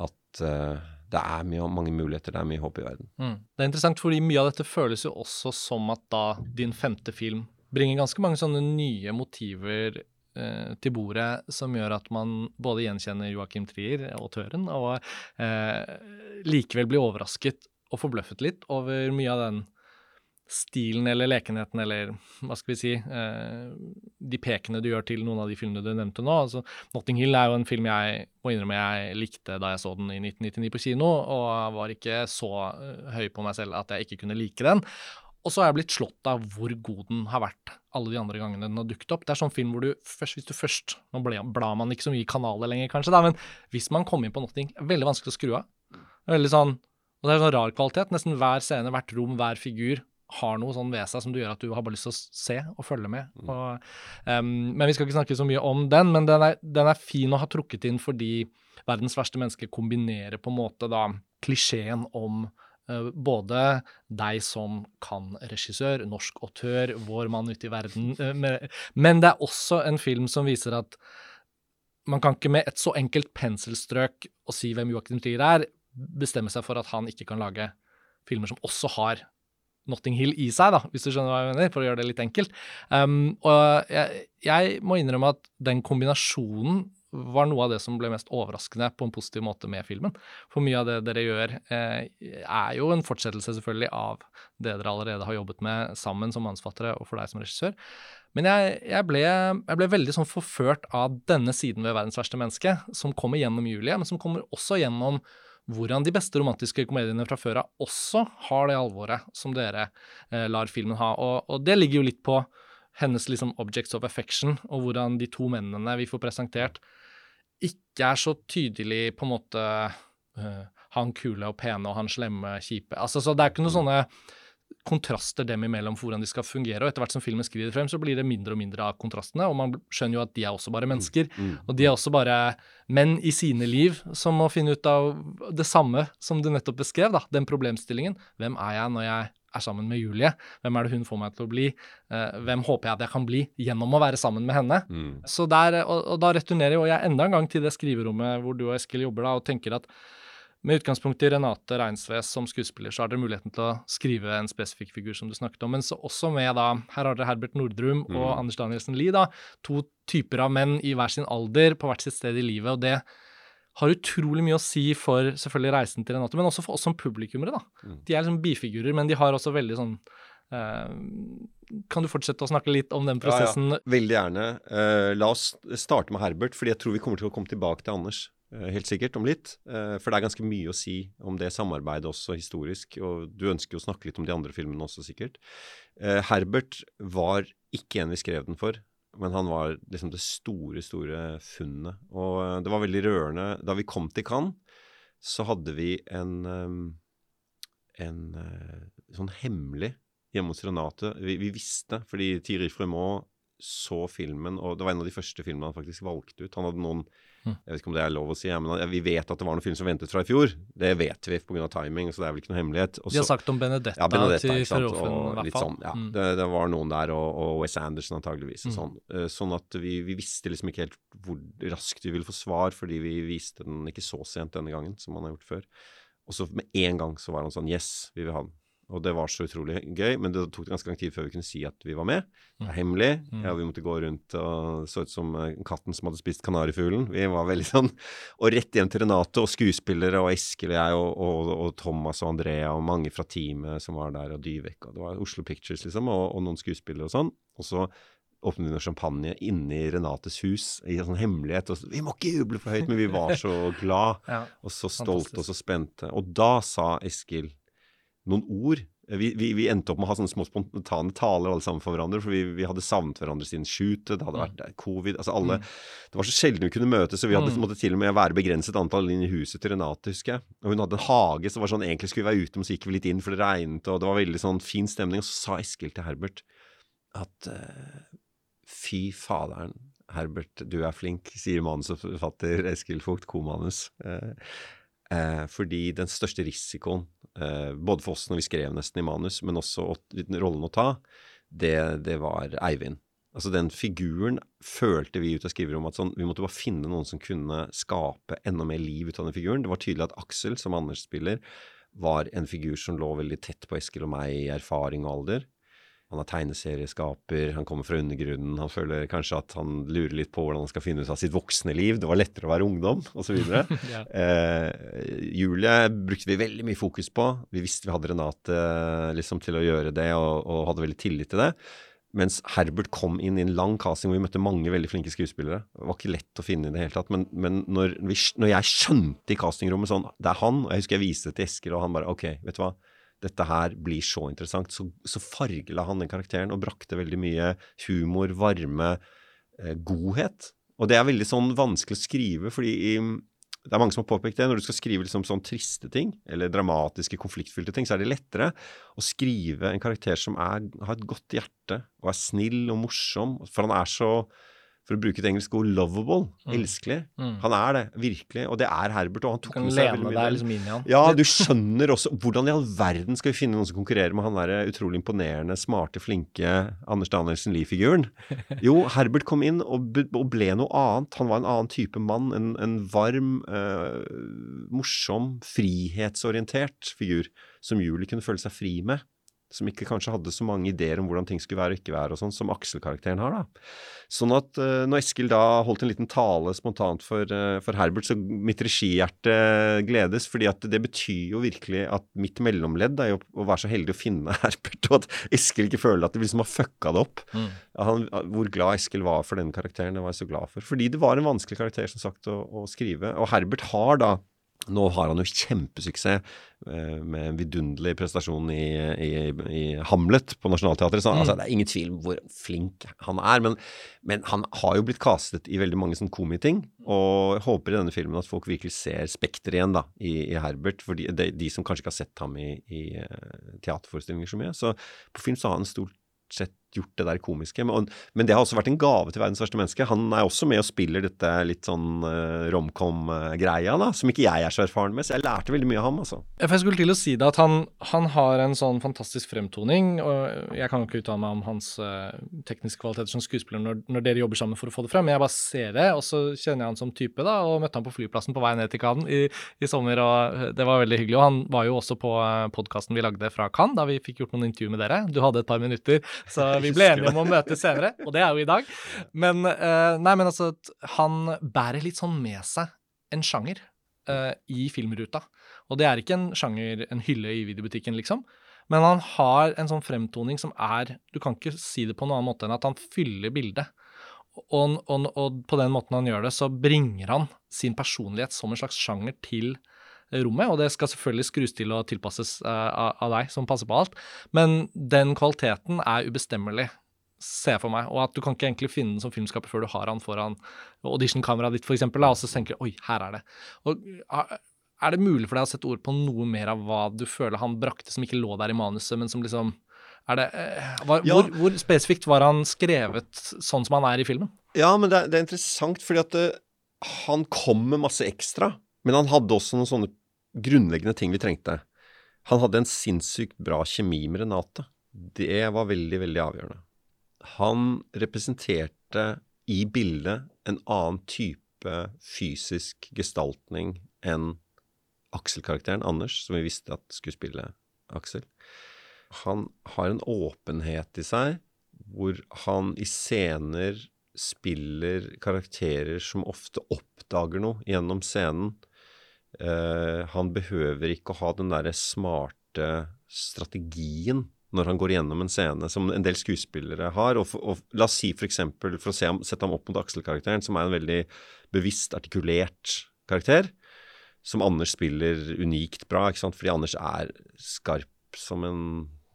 at uh, det er mye, mange muligheter, det er mye håp i verden. Mm. Det er interessant, fordi mye av dette føles jo også som at da din femte film bringer ganske mange sånne nye motiver eh, til bordet som gjør at man både gjenkjenner Joakim Trier, autøren, og eh, likevel blir overrasket og forbløffet litt over mye av den stilen eller lekenheten eller hva skal vi si eh, de pekene du gjør til noen av de filmene du nevnte nå. altså Notting Hill er jo en film jeg må innrømme jeg likte da jeg så den i 1999 på kino, og var ikke så eh, høy på meg selv at jeg ikke kunne like den. Og så har jeg blitt slått av hvor god den har vært alle de andre gangene den har dukket opp. Det er sånn film hvor du først, hvis du først Nå blar man ikke så mye i kanaler lenger, kanskje, da, men hvis man kommer inn på Notting, veldig vanskelig å skru av. Veldig sånn Og det er sånn rar kvalitet. Nesten hver scene, hvert rom, hver figur har noe sånn ved seg som du gjør at du har bare lyst til å se og følge med. Og, um, men vi skal ikke snakke så mye om den, men den er, den er fin å ha trukket inn fordi verdens verste menneske kombinerer på en måte da klisjeen om både deg som kan regissør, norsk autør, vår mann ute i verden, med, men det er også en film som viser at man kan ikke med et så enkelt penselstrøk å si hvem Joachim Trier er, bestemme seg for at han ikke kan lage filmer som også har Notting Hill i seg, da, hvis du skjønner hva jeg mener, for å gjøre det litt enkelt. Um, og jeg, jeg må innrømme at den kombinasjonen var noe av det som ble mest overraskende på en positiv måte med filmen. For mye av det dere gjør, eh, er jo en fortsettelse selvfølgelig av det dere allerede har jobbet med sammen som manusfattere og for deg som regissør. Men jeg, jeg, ble, jeg ble veldig sånn forført av denne siden ved verdens verste menneske, som kommer gjennom Julie, men som kommer også gjennom hvordan de beste romantiske komediene fra før av også har det alvoret som dere eh, lar filmen ha. Og, og det ligger jo litt på hennes liksom objects of affection, og hvordan de to mennene vi får presentert, ikke er så tydelig på en måte eh, han kule og pene og han slemme, kjipe. Altså, så det er ikke noe sånne kontraster dem imellom for hvordan de skal fungere. Og etter hvert som filmen skriver frem, så blir det mindre og mindre av kontrastene, og man skjønner jo at de er også bare mennesker. Mm. Og de er også bare menn i sine liv som må finne ut av det samme som du nettopp beskrev, da, den problemstillingen. Hvem er jeg når jeg er sammen med Julie? Hvem er det hun får meg til å bli? Eh, hvem håper jeg at jeg kan bli gjennom å være sammen med henne? Mm. Så der, og, og da returnerer jo jeg enda en gang til det skriverommet hvor du og Eskil jobber, da, og tenker at med utgangspunkt i Renate Reinsves som skuespiller, så har dere muligheten til å skrive en spesifikk figur, som du snakket om, men så også med da Her har dere Herbert Nordrum og Mm. Anders Danielsen Lie, da. To typer av menn i hver sin alder, på hvert sitt sted i livet, og det har utrolig mye å si for selvfølgelig reisen til Renate, men også for oss som publikummere, da. Mm. De er liksom bifigurer, men de har også veldig sånn eh, Kan du fortsette å snakke litt om den Ja, ja. Veldig gjerne. Eh, la oss starte med Herbert, fordi jeg tror vi kommer til å komme tilbake til Anders. Eh, helt sikkert, om litt. Eh, for det er ganske mye å si om det samarbeidet også historisk. Og du ønsker jo å snakke litt om de andre filmene også, sikkert. Eh, Herbert var ikke en vi skrev den for. Men han var liksom det store, store funnet. Og det var veldig rørende. Da vi kom til Cannes, så hadde vi en, en sånn hemmelig hjemme hos Renate. Vi, vi visste, fordi Thierry Fremont så filmen, og det var en av de første filmene han faktisk valgte ut. Han hadde noen. Jeg vet ikke om det er lov å si, men vi vet at det var noen film som ventet fra i fjor. Det vet vi pga. timing, så det er vel ikke noe hemmelighet. Også, De har sagt om Benedetta, ja, Benedetta, til ikke i hvert fall. sånn, ja. Mm. Det, det var noen der, og, og Wes Anderson antageligvis. Mm. sånn. Eh, sånn at vi, vi visste liksom ikke helt hvor raskt vi ville få svar, fordi vi viste den ikke så sent denne gangen som man har gjort før. Og så med en gang så var han sånn Yes, vi vil ha den. Og det var så utrolig gøy, men det tok ganske lang tid før vi kunne si at vi var med. Det er hemmelig. Mm. Ja, vi måtte gå rundt og så ut som eh, katten som hadde spist kanarifuglen. Vi var veldig sånn (laughs) Og rett hjem til Renate og skuespillere og Eskil og jeg og, og, og Thomas og Andrea og mange fra teamet som var der, og Dyvek og Det var Oslo Pictures, liksom, og, og noen skuespillere og sånn. Og så åpnet vi champagne inne i Renates hus i en sånn hemmelighet. Og så, vi må ikke juble for høyt, men vi var så glad (laughs) Ja. og så stolte og så spente. Og da sa Eskil noen ord Vi, vi, vi, endte opp med å ha sånne små spontane taler alle sammen for hverandre, for vi, vi hadde savnet hverandre siden shootet, det hadde vært mm. covid altså alle, mm. Det var så sjelden vi kunne møtes, så vi hadde, mm. måtte til og med være begrenset antall inn i huset til Renate, husker jeg. Og hun hadde en hage, så det var sånn egentlig skulle vi være ute, men så gikk vi litt inn, for det regnet, og det var veldig sånn fin stemning. Og så sa Eskil til Herbert at uh, fy faderen, Herbert, du er flink, sier manusforfatter Eskil Vogt, komanus. Uh, uh, fordi den største risikoen eh, både for oss når vi skrev nesten i manus, men også rollen å ta, det, det, var Eivind. Altså Den figuren følte vi ut av skriverommet at sånn, vi måtte bare finne noen som kunne skape enda mer liv ut av den figuren. Det var tydelig at Aksel, som Anders spiller, var en figur som lå veldig tett på Eskil og meg i erfaring og alder. Han er tegneserieskaper, han kommer fra undergrunnen, han føler kanskje at han lurer litt på hvordan han skal finne ut av sitt voksne liv. Det var lettere å være ungdom, osv. (laughs) ja. eh, Julie brukte vi veldig mye fokus på. Vi visste vi hadde Renate liksom, til å gjøre det, og, og hadde veldig tillit til det. Mens Herbert kom inn i en lang casting hvor vi møtte mange veldig flinke skuespillere. Det var ikke lett å finne i det hele tatt. Men, men når, vi, når, jeg skjønte i castingrommet sånn Det er han. Og jeg husker jeg viste det til Esker, og han bare OK, vet du hva dette her blir så interessant, så, så fargela han den karakteren og brakte veldig mye humor, varme, eh, godhet. Og det er veldig sånn vanskelig å skrive, fordi i, det er mange som har påpekt det. Når du skal skrive liksom sånn triste ting, eller dramatiske, konfliktfylte ting, så er det lettere å skrive en karakter som er, har et godt hjerte og er snill og morsom. For han er så for å bruke et engelsk ord, lovable. Mm. Elskelig. Mm. Han er det, virkelig. Og det er Herbert. Og han tok med seg veldig mye. Deg liksom inn i han. Ja, du skjønner også Hvordan i all verden skal vi finne noen som konkurrerer med han der utrolig imponerende, smarte, flinke Anders Danielsen Lie-figuren? (laughs) Jo, Herbert kom inn og, og, ble noe annet. Han var en annen type mann. En, en varm, øh, morsom, frihetsorientert figur som Julie kunne føle seg fri med som ikke kanskje hadde så mange ideer om hvordan ting skulle være og ikke være, og sånn, som Aksel-karakteren har. da. Sånn at uh, når Eskil da holdt en liten tale spontant for, uh, for Herbert, så mitt regihjerte gledes, fordi at det betyr jo virkelig at mitt mellomledd er jo å være så heldig å finne (laughs) Herbert, og at Eskil ikke føler at det liksom har fucka det opp. Mm. Han, hvor glad Eskil var for den karakteren, det var jeg så glad for. Fordi det var en vanskelig karakter, som sagt, å, å skrive. Og Herbert har da nå har han jo kjempesuksess eh, med en vidunderlig prestasjon i, i, i Hamlet på Nationaltheatret. Mm. altså, det er ingen tvil om hvor flink han er. Men, men, han har jo blitt castet i veldig mange sånn komiting. Og jeg håper i denne filmen at folk virkelig ser Spekter igjen da, i, i Herbert. For de, de, de, som kanskje ikke har sett ham i, i uh, teaterforestillinger så mye. Så på film så har han stort sett gjort det der komiske. Men, men, det har også vært en gave til verdens verste menneske. Han er også med og spiller dette litt sånn uh, romcom-greia, da, som ikke jeg er så erfaren med. Så jeg lærte veldig mye av ham, altså. Jeg skulle til å si det, at han, han, har en sånn fantastisk fremtoning. og Jeg kan jo ikke uttale meg om hans uh, tekniske kvaliteter som skuespiller når, når, dere jobber sammen for å få det frem, men jeg bare ser det, og så kjenner jeg han som type, da, og møtte han på flyplassen på vei ned til Cannes i, i, sommer, og det var veldig hyggelig. Og han var jo også på eh, podkasten vi lagde fra Cannes, da vi fikk gjort noen intervju med dere. Du hadde et par minutter, så vi ble enige om å møtes senere, og det er jo i dag. Men, uh, nei, men altså, han bærer litt sånn med seg en sjanger uh, i filmruta. Og det er ikke en sjanger, en hylle i videobutikken, liksom. Men han har en sånn fremtoning som er Du kan ikke si det på noen annen måte enn at han fyller bildet. Og, og, og, på den måten han gjør det, så bringer han sin personlighet som en slags sjanger til rommet. Og det skal selvfølgelig skrus til og tilpasses uh, av, deg, som passer på alt. Men den kvaliteten er ubestemmelig, ser jeg for meg. Og at du kan ikke egentlig finne den som filmskaper før du har han foran auditionkameraet ditt, f.eks. Og så tenker du oi, her er det. Og er det mulig for deg å sette ord på noe mer av hva du føler han brakte som ikke lå der i manuset, men som liksom er det, eh, var, ja. hvor, hvor, spesifikt var han skrevet sånn som han er i filmen? Ja, men det, det er interessant, fordi at det, eh, han kom med masse ekstra. Men han hadde også noen sånne grunnleggende ting vi trengte. Han hadde en sinnssykt bra kjemi med Renate. Det var veldig, veldig avgjørende. Han representerte i bildet en annen type fysisk gestaltning enn Aksel-karakteren Anders, som vi visste at skulle spille Aksel. Han har en åpenhet i seg hvor han i scener spiller karakterer som ofte oppdager noe gjennom scenen Uh, han behøver ikke å ha den derre smarte strategien når han går gjennom en scene, som en del skuespillere har. Og, for, og La oss si for, eksempel, for å se, sette ham opp mot Aksel-karakteren, som er en veldig bevisst artikulert karakter, som Anders spiller unikt bra, ikke sant? fordi Anders er skarp som en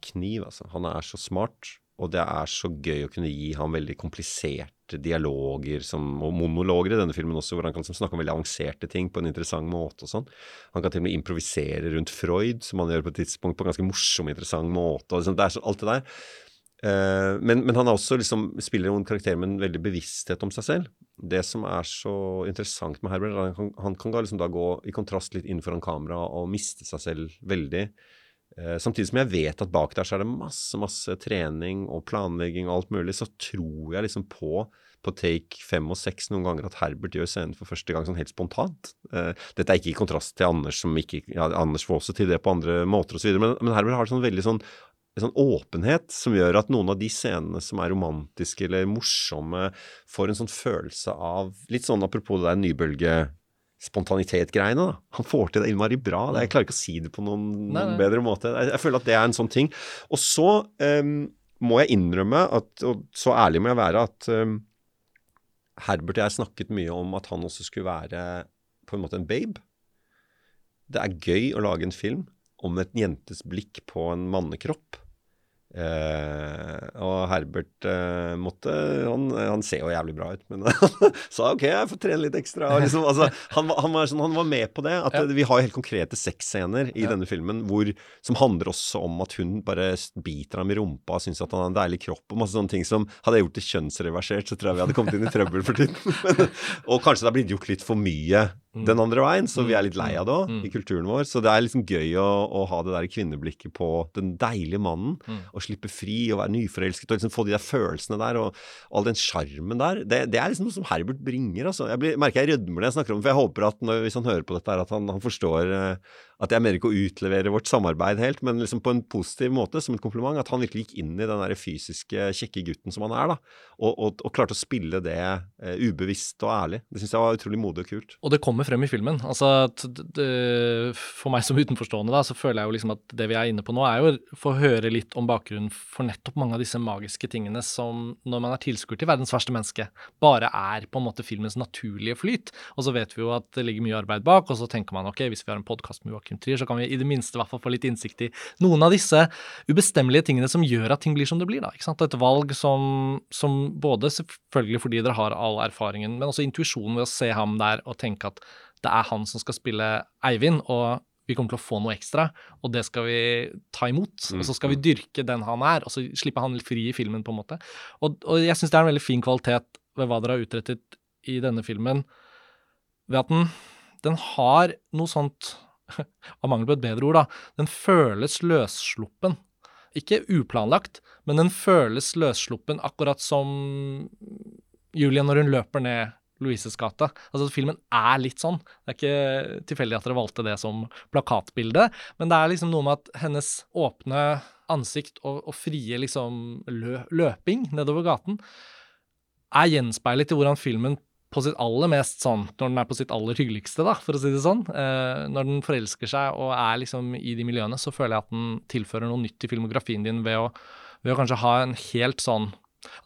kniv, altså. Han er så smart. Og det er så gøy å kunne gi ham veldig kompliserte dialoger som, og monologer i denne filmen også, hvor han kan liksom snakke om veldig avanserte ting på en interessant måte og sånn. Han kan til og med improvisere rundt Freud, som han gjør på et tidspunkt på en ganske morsom, interessant måte. liksom, det er så, alt det der. Uh, men, men, han er også liksom, spiller noen karakterer med en veldig bevissthet om seg selv. Det som er så interessant med Herbert, er at han, han kan liksom da gå i kontrast litt inn foran kamera og miste seg selv veldig. Uh, samtidig som jeg vet at bak der så er det masse masse trening og planlegging og alt mulig, så tror jeg liksom på på take fem og seks noen ganger at Herbert gjør scenen for første gang sånn helt spontant. Uh, dette er ikke i kontrast til Anders, som ikke ja, Anders får også til det på andre måter osv., men, men Herbert har sånn veldig sånn en sånn åpenhet som gjør at noen av de scenene som er romantiske eller morsomme, får en sånn følelse av Litt sånn apropos det der nybølge spontanitet-greiene. da. Han får til det innmari bra. Jeg klarer ikke å si det på noen, nei, nei. bedre måte. Jeg, jeg, føler at det er en sånn ting. Og så um, må jeg innrømme, at, og så ærlig må jeg være, at um, Herbert og jeg snakket mye om at han også skulle være på en måte en babe. Det er gøy å lage en film om et jentes blikk på en mannekropp. Uh, og Herbert uh, måtte han, han, ser jo jævlig bra ut, men han (laughs) sa OK, jeg får trene litt ekstra. Liksom, altså, han, han, var sånn, han, var med på det. At ja. Vi har jo helt konkrete sexscener i ja. denne filmen hvor, som handler også om at hun bare biter ham i rumpa og syns at han har en deilig kropp og masse sånne ting som Hadde jeg gjort det kjønnsreversert, så tror jeg vi hadde kommet inn i trøbbel for tiden. (laughs) og kanskje det har blitt gjort litt for mye mm. den andre veien, så vi er litt lei av det òg, mm. i kulturen vår. Så det er liksom gøy å, å ha det der kvinneblikket på den deilige mannen, mm. og slippe fri og være nyforelsket og liksom få de der følelsene der og, all den sjarmen der. Det, det, er liksom noe som Herbert bringer, altså. Jeg blir, merker jeg rødmer når jeg snakker om det, for jeg håper at når, hvis han hører på dette, at han, han forstår uh, at jeg mener ikke å utlevere vårt samarbeid helt, men liksom på en positiv måte, som et kompliment. At han virkelig gikk inn i den der fysiske, kjekke gutten som han er, da. Og, og, og klarte å spille det uh, ubevisst og ærlig. Det syns jeg var utrolig modig og kult. Og det kommer frem i filmen. Altså, for meg som utenforstående, da, så føler jeg jo liksom at det vi er inne på nå, er jo å få høre litt om bakgrunnen for nettopp mange av disse magiske tingene som, når man er tilskuer til verdens verste menneske, bare er på en måte filmens naturlige flyt. Og så vet vi jo at det ligger mye arbeid bak, og så tenker man ok, hvis vi har en podkast med Joakim Trier, så kan vi i det minste i hvert fall få litt innsikt i noen av disse ubestemmelige tingene som gjør at ting blir som det blir. da, ikke sant? Et valg som, som både selvfølgelig fordi dere har all erfaringen, men også intuisjonen ved å se ham der og tenke at det er han som skal spille Eivind, og vi kommer til å få noe ekstra, og det skal vi ta imot. Og så skal vi mm. dyrke den han er, og så slippe han fri i filmen, på en måte. Og, og jeg syns det er en veldig fin kvalitet ved hva dere har utrettet i denne filmen, ved at den, den har noe sånt (laughs) av mangel på et bedre ord, da, den føles løssluppen. Ikke uplanlagt, men den føles løssluppen akkurat som Julie når hun løper ned Louises gate. Altså, filmen er litt sånn. Det er ikke tilfeldig at dere valgte det som plakatbilde, men det er liksom noe med at hennes åpne ansikt og, og frie liksom lø, løping nedover gaten er gjenspeilet i hvordan filmen på sitt aller mest sånn, når den er på sitt aller hyggeligste, da, for å si det sånn. Eh, når den forelsker seg og er liksom i de miljøene, så føler jeg at den tilfører noe nytt i filmografien din ved å, ved å kanskje ha en helt sånn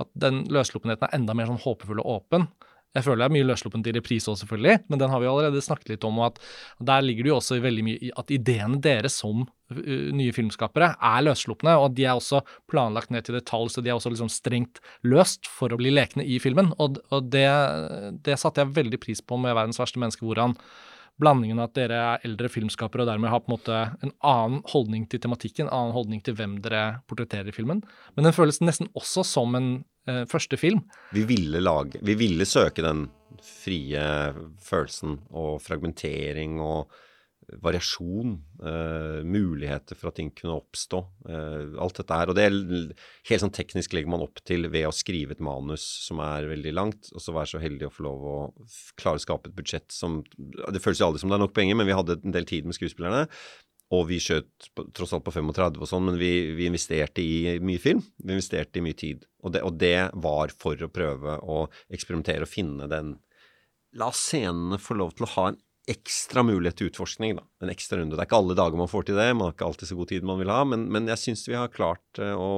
At den løssluppenheten er enda mer sånn håpefull og åpen. Jeg føler det er mye løssluppent i reprise òg, selvfølgelig, men den har vi allerede snakket litt om. og at Der ligger det jo også veldig mye at ideene deres som uh, nye filmskapere er løsslupne, og de er også planlagt ned til detalj, så de er også liksom strengt løst for å bli lekne i filmen. Og, og det, det, satte jeg veldig pris på med 'Verdens verste menneske', hvordan blandingen at dere er eldre filmskapere og dermed har på en måte en annen holdning til tematikken, en annen holdning til hvem dere portretterer i filmen. Men den føles nesten også som en eh, første film. Vi ville lage Vi ville søke den frie følelsen og fragmentering og variasjon, eh, muligheter for at ting kunne oppstå. Eh, alt dette her. Og det er helt sånn teknisk legger man opp til ved å skrive et manus som er veldig langt, og så være så heldig å få lov å klare å skape et budsjett som Det føles jo aldri som det er nok penger, men vi hadde en del tid med skuespillerne. Og vi skjøt tross alt på 35 og sånn, men vi, vi, investerte i mye film. Vi investerte i mye tid. Og det, og det, var for å prøve å eksperimentere og finne den La scenene få lov til å ha en ekstra mulighet til utforskning. da, En ekstra runde. Det er ikke alle dager man får til det, man har ikke alltid så god tid man vil ha, men, men jeg syns vi har klart uh, å,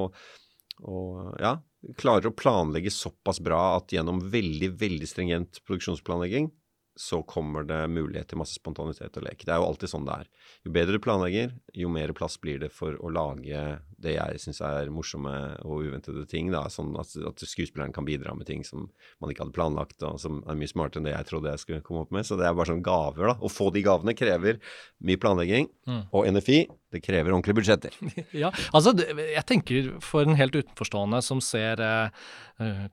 å ja, klarer å planlegge såpass bra at gjennom veldig, veldig stringent produksjonsplanlegging så kommer det mulighet til masse spontanitet og lek. Det er jo alltid sånn det er. Jo bedre du planlegger, jo mer plass blir det for å lage det jeg syns er morsomme og uventede ting. da, sånn at, at, skuespilleren kan bidra med ting som man ikke hadde planlagt, og som er mye smartere enn det jeg trodde jeg skulle komme opp med. Så det er bare sånn gaver. da. Å få de gavene krever mye planlegging. Mm. Og NFI, det krever ordentlige budsjetter. (laughs) ja, altså jeg tenker for en helt utenforstående som ser uh,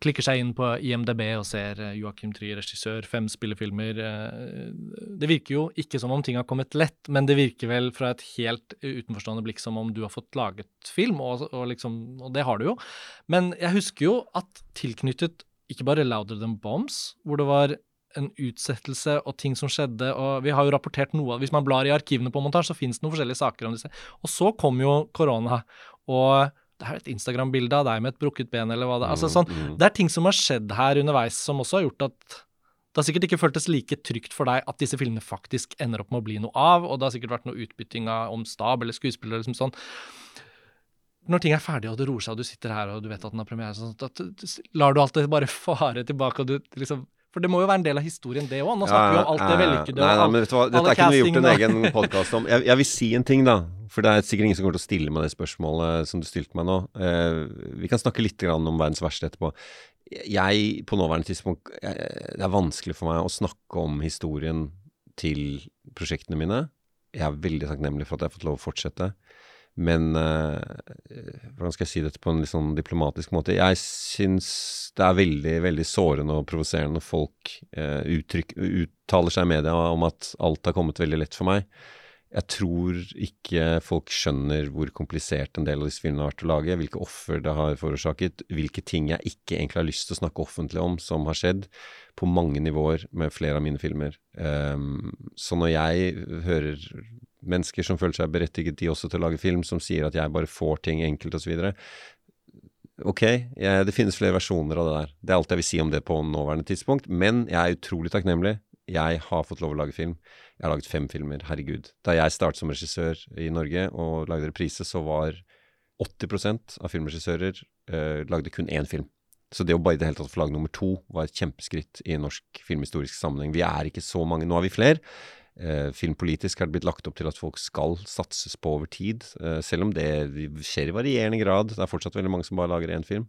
Klikker seg inn på IMDb og ser uh, Joakim Trier, regissør, fem spillefilmer. Uh, det virker jo ikke som om ting har kommet lett, men det virker vel fra et helt utenforstående blikk som om du har fått laget film, og, og, liksom, og det har du jo. Men jeg husker jo at tilknyttet ikke bare Louder Than Bombs, hvor det var en utsettelse og ting som skjedde, og vi har jo rapportert noe Hvis man blar i arkivene på montasje, så finnes det noen forskjellige saker om disse. Og så kom jo korona, og det er et Instagram-bilde av deg med et brukket ben, eller hva det er. Altså, sånn, mm, mm. det er ting som har skjedd her underveis som også har gjort at det har sikkert ikke føltes like trygt for deg at disse filmene faktisk ender opp med å bli noe av, og det har sikkert vært noe utbytting om stab eller skuespillere liksom sånn. Når ting er ferdig og det roer seg, og du sitter her og du vet at den har premiere, sånn, at, lar du alt det bare (laughs) fare tilbake, og du liksom for det må jo være en del av historien, det òg. Nå snakker vi om alt det vellykkede. Nei, nei, men vet du hva, dette er ikke noe vi har gjort en egen podkast om. Jeg, jeg, vil si en ting, da. For det er sikkert ingen som kommer til å stille meg det spørsmålet som du stilte meg nå. Eh, vi kan snakke litt om verdens verste etterpå jeg på nåværende tidspunkt Det er vanskelig for meg å snakke om historien til prosjektene mine. Jeg er veldig takknemlig for at jeg har fått lov å fortsette. Men øh, hvordan skal jeg si dette på en litt sånn diplomatisk måte? Jeg syns det er veldig veldig sårende og provoserende når folk øh, uttaler seg i media om at alt har kommet veldig lett for meg jeg tror ikke folk skjønner hvor komplisert en del av disse filmene har vært å lage, hvilke offer det har forårsaket, hvilke ting jeg ikke egentlig har lyst til å snakke offentlig om som har skjedd, på mange nivåer med flere av mine filmer. Um, så når jeg hører mennesker som føler seg berettiget de også til å lage film, som sier at jeg bare får ting enkelt osv., Ok, jeg, det finnes flere versjoner av det der. Det er alt jeg vil si om det på nåværende tidspunkt. Men jeg er utrolig takknemlig. Jeg har fått lov å lage film. Jeg har laget fem filmer, herregud. Da jeg startet som regissør i Norge og lagde reprise, så var 80% av filmregissører eh, lagde kun én film. Så det å bare i det hele tatt få lage nummer to var et kjempeskritt i norsk filmhistorisk sammenheng. Vi er ikke så mange. Nå har vi flere, Eh, filmpolitisk har det blitt lagt opp til at folk skal satses på over tid, eh, selv om det skjer i varierende grad. Det er fortsatt veldig mange som bare lager én film.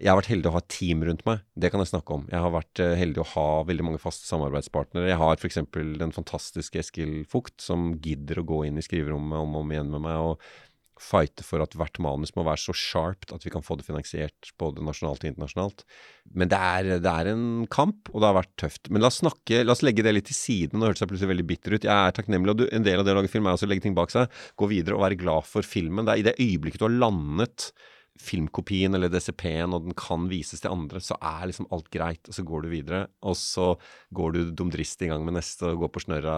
Jeg har vært heldig å ha et team rundt meg, det kan jeg snakke om. Jeg har vært eh, heldig å ha veldig mange faste samarbeidspartnere. Jeg har f.eks. den fantastiske Eskil Fugt, som gidder å gå inn i skriverommet om og om igjen med meg. og fighte for at hvert manus må være så sharpt at vi kan få det finansiert både nasjonalt og internasjonalt. Men det er, det er, en kamp, og det har vært tøft. Men la oss snakke, la oss legge det litt til siden. Nå hørtes jeg plutselig veldig bitter ut. Jeg er takknemlig, og du, en del av det å lage film er også å legge ting bak seg. Gå videre og være glad for filmen. Det er i det øyeblikket du har landet filmkopien eller DCP-en, og den kan vises til andre, så er liksom alt greit, og så går du videre. Og så går du dumdrist i gang med neste og går på snørra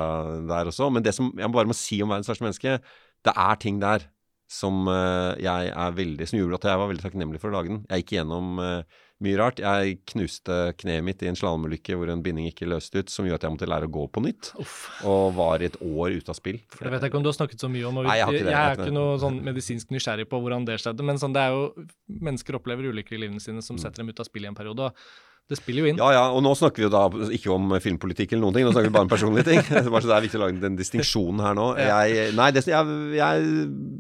der også. Men det som jeg bare må si om verdens verste menneske, det er ting der som uh, jeg er veldig Som gjorde at jeg var veldig takknemlig for å lage den. Jeg gikk gjennom uh, mye rart. Jeg knuste kneet mitt i en slalåmulykke hvor en binding ikke løste ut, som gjorde at jeg måtte lære å gå på nytt. Uff. Og var i et år ute av spill. det vet jeg ikke om du har snakket så mye om Nei, jeg, jeg, er ikke noe sånn medisinsk nysgjerrig på hvordan det skjedde, men sånn, det er jo Mennesker opplever ulykker i livene sine som mm. setter dem ut av spill i en periode. og det spiller jo inn. Ja, ja, og nå snakker vi jo da ikke om filmpolitikk eller noen ting, nå snakker vi bare om personlige ting. (laughs) bare så Det er viktig å lage den distinksjonen her nå. Jeg, nei, det, jeg, jeg,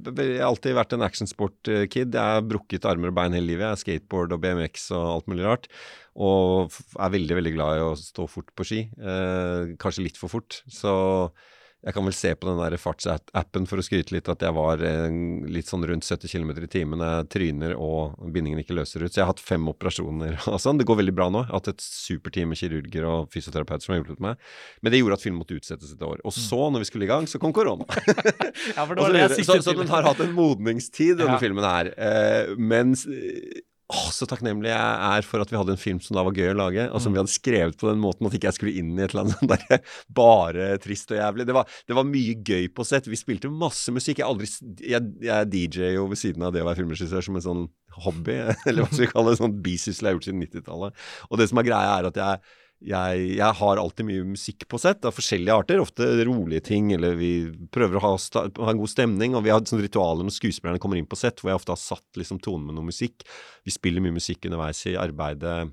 jeg, har alltid vært en actionsport-kid. Jeg har brukket armer og bein hele livet. Jeg har skateboard og BMX og alt mulig rart. Og er veldig, veldig glad i å stå fort på ski. Eh, kanskje litt for fort. Så jeg kan vel se på den der fartsappen for å skryte litt at jeg var eh, litt sånn rundt 70 km i timen. Jeg tryner og bindingen ikke løser ut. Så jeg har hatt fem operasjoner (laughs) og sånn. Det går veldig bra nå. Jeg har hatt et superteam med kirurger og fysioterapeuter som har hjulpet meg. Men det gjorde at filmen måtte utsettes et år. Og mm. så, når vi skulle i gang, så kom korona. (laughs) ja, jeg så, så, den har hatt en modningstid, denne ja. filmen her. Eh, mens Åh, så takknemlig jeg er for at vi hadde en film som da var gøy å lage, og som vi hadde skrevet på den måten at ikke jeg skulle inn i et eller annet (laughs) der, bare trist og jævlig. Det var, det var, mye gøy på sett. Vi spilte masse musikk. Jeg, aldri, jeg, jeg DJ jo ved siden av det å være filmregissør som en sånn hobby, (laughs) eller hva skal vi kalle det, sånn bisyssel jeg har gjort siden 90-tallet. Og det som er greia, er at jeg jeg, jeg, har alltid mye musikk på sett av forskjellige arter. Ofte rolige ting, eller vi prøver å ha, ha en god stemning. Og vi har sånne ritualer når skuespillerne kommer inn på sett, hvor jeg ofte har satt liksom tonen med noe musikk. Vi spiller mye musikk underveis i arbeidet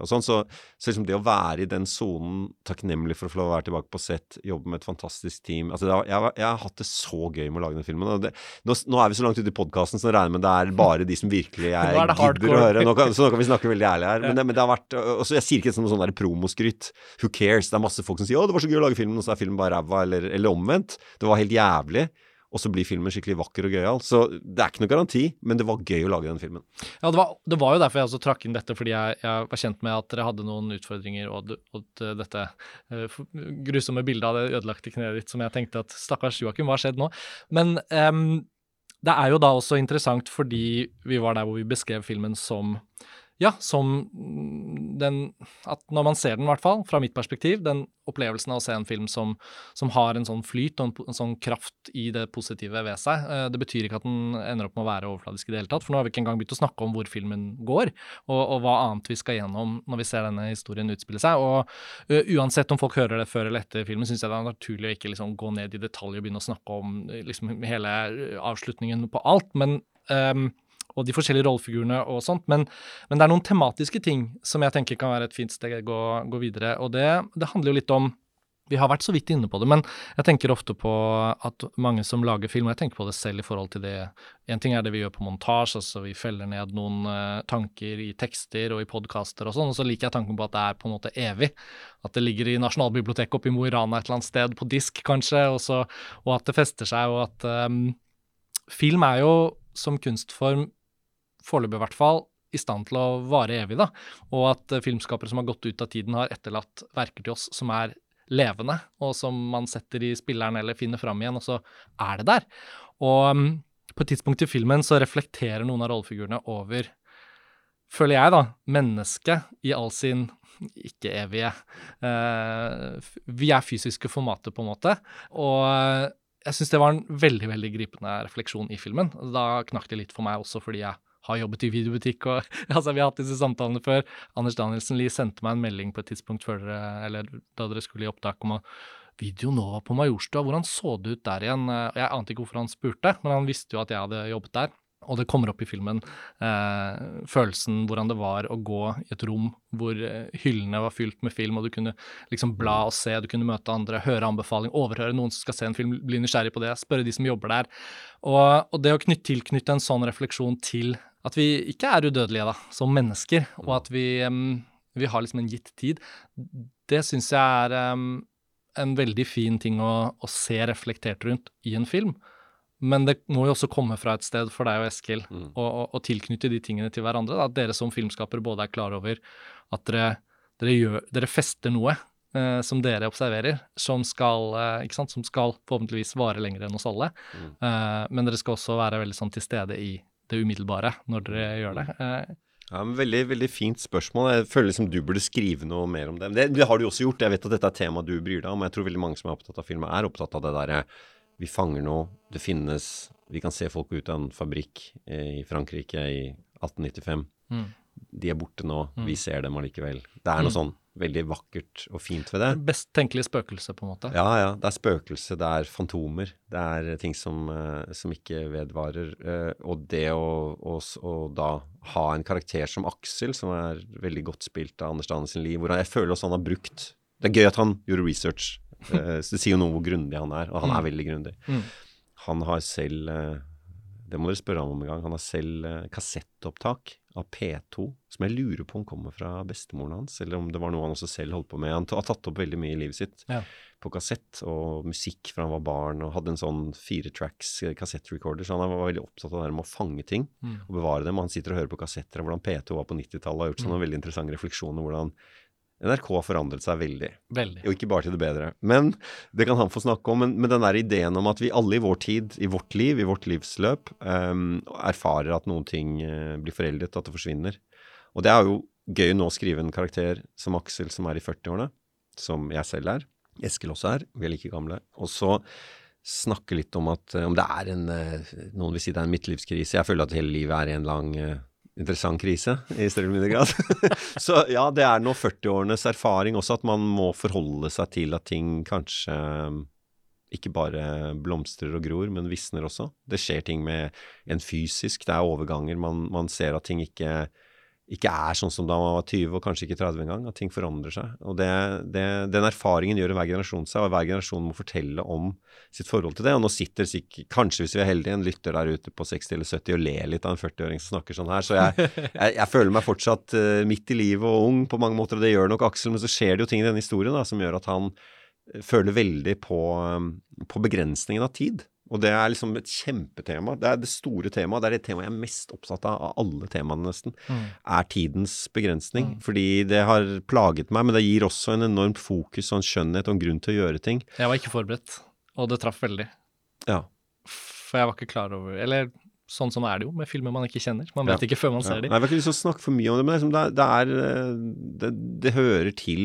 og sånn, Så, så liksom det å være i den sonen, takknemlig for å få være tilbake på sett, jobbe med et fantastisk team altså det, jeg, jeg, har hatt det så gøy med å lage den filmen. Det, nå, nå, er vi så langt ute i podkasten, så jeg regner med det er bare de som virkelig (laughs) jeg gidder å høre. Nå kan, så nå kan vi snakke veldig ærlig her. Men det, men det har vært også, Jeg sier ikke noe sånn promoskryt. Who cares? Det er masse folk som sier 'Å, det var så gøy å lage filmen', og så er filmen bare ræva, eller, eller omvendt. Det var helt jævlig og så blir filmen skikkelig vakker og gøyal. Så det er ikke noe garanti, men det var gøy å lage den filmen. Ja, det var, det var jo derfor jeg også trakk inn dette, fordi jeg, jeg, var kjent med at dere hadde noen utfordringer, og, og dette uh, grusomme bildet av det ødelagte kneet ditt som jeg tenkte at stakkars Joakim, hva har skjedd nå? Men um, det er jo da også interessant fordi vi var der hvor vi beskrev filmen som ja, som den At når man ser den, i hvert fall, fra mitt perspektiv, den opplevelsen av å se en film som, som har en sånn flyt og en, en, sånn kraft i det positive ved seg. Eh, det betyr ikke at den ender opp med å være overfladisk i det hele tatt, for nå har vi ikke engang begynt å snakke om hvor filmen går, og, og hva annet vi skal gjennom når vi ser denne historien utspille seg. Og uansett om folk hører det før eller etter filmen, syns jeg det er naturlig å ikke liksom gå ned i detalj og begynne å snakke om liksom hele avslutningen på alt, men um, og de forskjellige rollefigurene og sånt. Men, men, det er noen tematiske ting som jeg tenker kan være et fint steg å gå, gå videre. Og det, det handler jo litt om vi har vært så vidt inne på det, men jeg tenker ofte på at mange som lager film, og jeg tenker på det selv i forhold til det En ting er det vi gjør på montasje, altså vi feller ned noen uh, tanker i tekster og i podkaster og sånn, og så liker jeg tanken på at det er på en måte evig. At det ligger i Nasjonalbiblioteket oppe i Mo i Rana et eller annet sted, på disk kanskje, og, så, og at det fester seg, og at um, Film er jo som kunstform foreløpig i hvert fall, i stand til å vare evig. da, Og at uh, filmskapere som har gått ut av tiden, har etterlatt verker til oss som er levende, og som man setter i spilleren eller finner fram igjen, og så er det der. Og um, på et tidspunkt i filmen så reflekterer noen av rollefigurene over, føler jeg, da, mennesket i all sin ikke-evige uh, Vi er fysiske formater, på en måte. Og uh, jeg syns det var en veldig veldig gripende refleksjon i filmen. Da knakk det litt for meg også fordi jeg har jobbet i videobutikk og (laughs) altså, Vi har hatt disse samtalene før. Anders Danielsen Lie sendte meg en melding på et tidspunkt før dere, eller da dere skulle i opptak om å Video Nova på Majorstua, hvordan så det ut der igjen? Jeg ante ikke hvorfor han spurte, men han visste jo at jeg hadde jobbet der. Og det kommer opp i filmen eh, følelsen hvordan det var å gå i et rom hvor eh, hyllene var fylt med film, og du kunne liksom bla og se, du kunne møte andre, høre anbefaling, overhøre noen som skal se en film, bli nysgjerrig på det, spørre de som jobber der. Og, og det å knytte, tilknytte en sånn refleksjon til at vi ikke er udødelige da, som mennesker, og at vi, vi har liksom en gitt tid, det syns jeg er en veldig fin ting å, å, se reflektert rundt i en film. Men det må jo også komme fra et sted for deg og Eskil mm. å tilknytte de tingene til hverandre. Da. At dere som filmskapere både er klar over at dere, dere, gjør, dere fester noe eh, som dere observerer, som skal, eh, som skal, forhåpentligvis vare lenger enn oss alle. Mm. Eh, men dere skal også være veldig sånn til stede i det umiddelbare når dere gjør det. Eh, ja, men veldig, veldig fint spørsmål. Jeg føler liksom du burde skrive noe mer om det. Det, det har du også gjort. Jeg vet at dette er et tema du bryr deg om. Jeg tror veldig mange som er opptatt av film, er opptatt av det derre Vi fanger noe, det finnes Vi kan se folk ut av en fabrikk i Frankrike i 1895. Mm. De er borte nå. Mm. Vi ser dem allikevel. Det er noe mm. sånn veldig vakkert og fint ved det. Best tenkelige spøkelse, på en måte. Ja, ja. Det er spøkelse, det er fantomer. Det er ting som, uh, som ikke vedvarer. Uh, og det å, å, å, da ha en karakter som Aksel, som er veldig godt spilt av Anders Dane sin liv, hvor jeg føler også han har brukt Det er gøy at han gjorde research. Uh, så det sier jo noe om hvor grundig han er, og han er mm. veldig grundig. Mm. Han har selv Det må dere spørre ham om en gang. Han har selv kassettopptak av P2, som jeg lurer på om kommer fra bestemoren hans, eller om det var noe han også selv holdt på med. Han har tatt opp veldig mye i livet sitt ja. på kassett, og musikk fra han var barn, og hadde en sånn fire tracks eh, kassettrecorder, så han var veldig opptatt av det med å fange ting mm. og bevare dem. Og han sitter og hører på kassetter av hvordan P2 var på 90-tallet, og har gjort sånne mm. veldig interessante refleksjoner hvordan NRK har forandret seg veldig. veldig. Og ikke bare til det bedre. Men det kan han få snakke om. Men, men den der ideen om at vi alle i vår tid, i vårt liv, i vårt livsløp, um, erfarer at noen ting uh, blir foreldet, at det forsvinner. Og det er jo gøy nå å skrive en karakter som Aksel, som er i 40-årene, som jeg selv er. Eskil også er. Vi er like gamle. Og så snakke litt om at om det er en uh, Noen vil si det er en midtlivskrise. Jeg føler at hele livet er en lang interessant krise, i større eller mindre grad. (laughs) så ja, det er nå 40-årenes erfaring også at man må forholde seg til at ting kanskje um, ikke bare blomstrer og gror, men visner også. Det skjer ting med en fysisk, det er overganger. Man, man ser at ting ikke ikke er sånn som da man var 20 og kanskje ikke 30 engang. At ting forandrer seg. Og det, det, Den erfaringen gjør hver generasjon seg, og hver generasjon må fortelle om sitt forhold til det. Og nå sitter sikkert, kanskje hvis vi er heldige, en lytter der ute på 60 eller 70 og ler litt av en 40-åring som snakker sånn her. Så jeg, jeg, jeg føler meg fortsatt uh, midt i livet og ung på mange måter, og det gjør nok Aksel. Men så skjer det jo ting i denne historien da, som gjør at han føler veldig på, um, på begrensningen av tid. Og det er liksom et kjempetema. Det er det store temaet. Det er det temaet jeg er mest opptatt av av alle temaene, nesten. Mm. Er tidens begrensning. Mm. Fordi det har plaget meg, men det gir også en enormt fokus og en skjønnhet og en grunn til å gjøre ting. Jeg var ikke forberedt, og det traff veldig. Ja. For jeg var ikke klar over Eller sånn som er det jo med filmer man ikke kjenner. Man vet ja. ikke før man ser ja. dem. Jeg har ikke lyst til å snakke for mye om det, men det, det, er, eh, det, det, hører til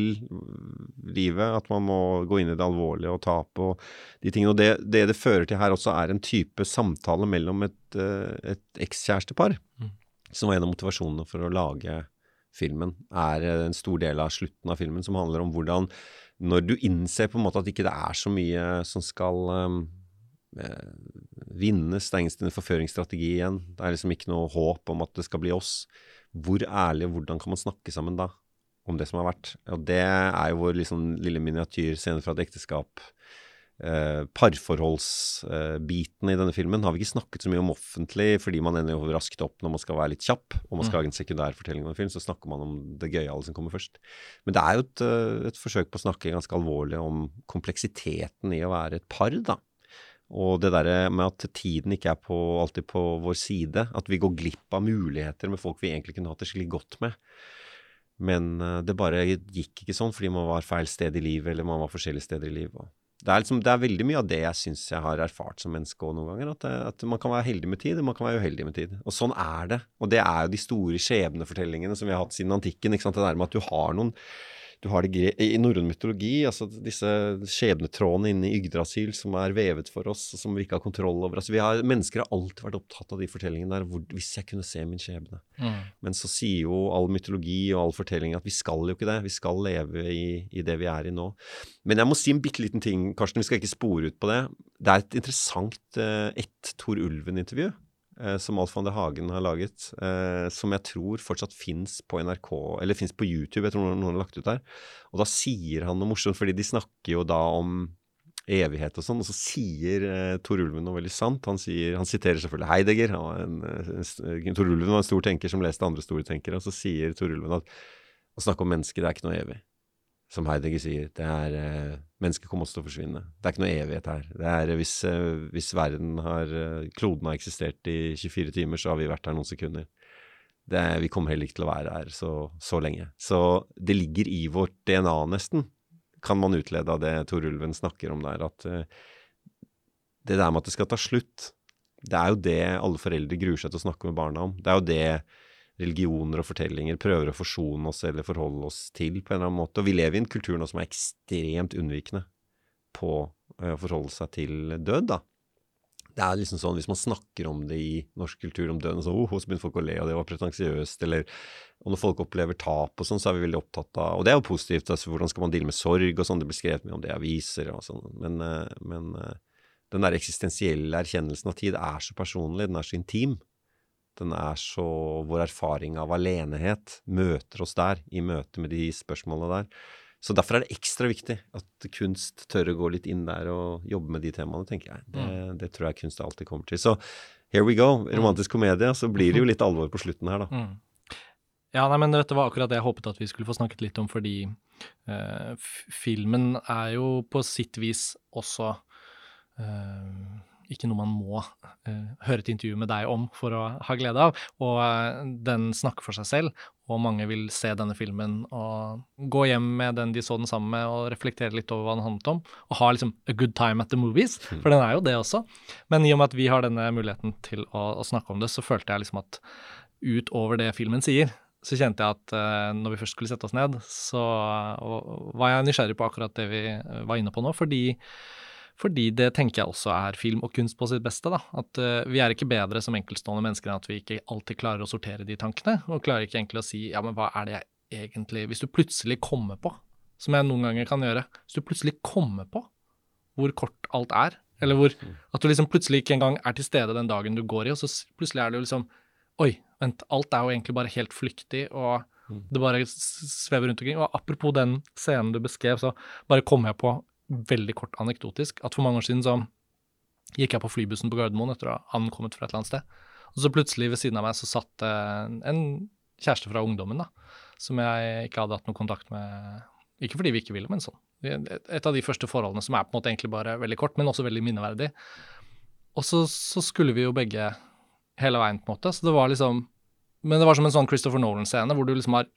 livet at man må gå inn i det alvorlige og tape og de tingene. Og det, det det fører til her også, er en type samtale mellom et, eh, et ekskjærestepar, mm. som var en av motivasjonene for å lage filmen, er en stor del av slutten av filmen, som handler om hvordan når du innser på en måte at ikke det er så mye som skal um, vinne Stengstens forføringsstrategi igjen. Det er liksom ikke noe håp om at det skal bli oss. Hvor ærlig og hvordan kan man snakke sammen da om det som har vært? Og det er jo vår liksom, lille miniatyrscene fra et ekteskap. Eh, Parforholdsbiten eh, i denne filmen har vi ikke snakket så mye om offentlig, fordi man ender jo raskt opp når man skal være litt kjapp, og man skal mm. ha en sekundær fortelling om en film, så snakker man om det gøyale som kommer først. Men det er jo et, eh, et forsøk på å snakke ganske alvorlig om kompleksiteten i å være et par, da. Og det der med at tiden ikke er på, alltid på vår side, at vi går glipp av muligheter med folk vi egentlig kunne hatt det skikkelig godt med. Men uh, det bare gikk ikke sånn fordi man var feil sted i livet, eller man var forskjellige steder i livet. Det er, liksom, det er veldig mye av det jeg syns jeg har erfart som menneske òg noen ganger. At, det, at, man kan være heldig med tid, og man kan være uheldig med tid. Og sånn er det. Og det er jo de store skjebnefortellingene som vi har hatt siden antikken. ikke sant? Det der med at du har noen du har det i norrøn mytologi, altså disse skjebnetrådene inne i Yggdrasil som er vevet for oss, som vi ikke har kontroll over. Altså vi har, mennesker har alltid vært opptatt av de fortellingene der, hvor, hvis jeg kunne se min skjebne. Mm. Men så sier jo all mytologi og all fortelling at vi skal jo ikke det. Vi skal leve i, i det vi er i nå. Men jeg må si en bitte liten ting, Karsten. Vi skal ikke spore ut på det. Det er et interessant uh, ett Tor Ulven-intervju som Alf van der Hagen har laget, eh, som jeg tror fortsatt fins på NRK, eller fins på YouTube, jeg tror noen, har lagt ut der. Og da sier han noe morsomt, fordi de snakker jo da om evighet og sånn, og så sier eh, Tor Ulven noe veldig sant. Han, sier, han siterer selvfølgelig Heidegger. Han var en, en, en, Tor Ulven var en stor tenker som leste andre store tenkere, og så sier Tor Ulven at å snakke om mennesker, det er ikke noe evig som Heidegger sier, det er eh, Mennesket kommer også til å forsvinne. Det er ikke noe evighet her. Det er eh, Hvis, eh, hvis verden har eh, Kloden har eksistert i 24 timer, så har vi vært her noen sekunder. Det, vi kommer heller ikke til å være her så, så, lenge. Så det ligger i vårt DNA, nesten, kan man utlede av det Tor Ulven snakker om der, at det der med at det skal ta slutt, det er jo det alle foreldre gruer seg til å snakke med barna om. Det er jo det religioner og fortellinger prøver å forsone oss eller forholde oss til på en eller annen måte. Og vi lever i en kultur nå som er ekstremt unnvikende på eh, å forholde seg til død, da. Det er liksom sånn, Hvis man snakker om det i norsk kultur, om døden, så, oh, så begynner folk å le, og det var pretensiøst. eller og Når folk opplever tap, og sånn, så er vi veldig opptatt av Og det er jo positivt. altså Hvordan skal man deale med sorg og sånn? Det blir skrevet mye om det i aviser og sånn. Men, eh, men eh, den der eksistensielle erkjennelsen av tid er så personlig, den er så intim. Den er så Vår erfaring av alenehet møter oss der, i møte med de spørsmålene der. Så derfor er det ekstra viktig at kunst tør å gå litt inn der og jobbe med de temaene, tenker jeg. Det, mm. det tror jeg kunst alltid kommer til. Så here we go. Mm. Romantisk komedie. Så blir det jo (laughs) litt alvor på slutten her, da. Mm. Ja, nei, men dette var akkurat det jeg håpet at vi skulle få snakket litt om, fordi uh, filmen er jo på sitt vis også uh, ikke noe man må uh, høre et intervju med deg om for å ha glede av. Og uh, den snakker for seg selv, og mange vil se denne filmen og gå hjem med den de så den sammen med, og reflektere litt over hva den handlet om. Og ha liksom a good time at the movies, mm. for den er jo det også. Men i og med at vi har denne muligheten til å, å snakke om det, så følte jeg liksom at utover det filmen sier, så kjente jeg at uh, når vi først skulle sette oss ned, så var jeg nysgjerrig på akkurat det vi var inne på nå, fordi fordi det tenker jeg også er film og kunst på sitt beste. da. At uh, vi er ikke bedre som enkeltstående mennesker enn at vi ikke alltid klarer å sortere de tankene. Og klarer ikke egentlig å si ja, men hva er det jeg egentlig Hvis du plutselig kommer på, som jeg noen ganger kan gjøre, hvis du plutselig kommer på hvor kort alt er, eller hvor mm. at du liksom plutselig ikke engang er til stede den dagen du går i, og så plutselig er det jo liksom Oi, vent, alt er jo egentlig bare helt flyktig, og Mm. det bare svever rundt omkring. Og apropos den scenen du beskrev, så bare kom jeg på, veldig kort anekdotisk, at for mange år siden så gikk jeg på flybussen på Gardermoen etter å ha ankommet fra et eller annet sted. Og så plutselig ved siden av meg så satt eh, en kjæreste fra ungdommen, da, som jeg ikke hadde hatt noe kontakt med. Ikke fordi vi ikke ville, men sånn. Et, av de første forholdene som er på en måte egentlig bare veldig kort, men også veldig minneverdig. Og så, så skulle vi jo begge hele veien, på en måte. Så det var liksom Men det var som en sånn Christopher Nolan-scene, hvor du liksom har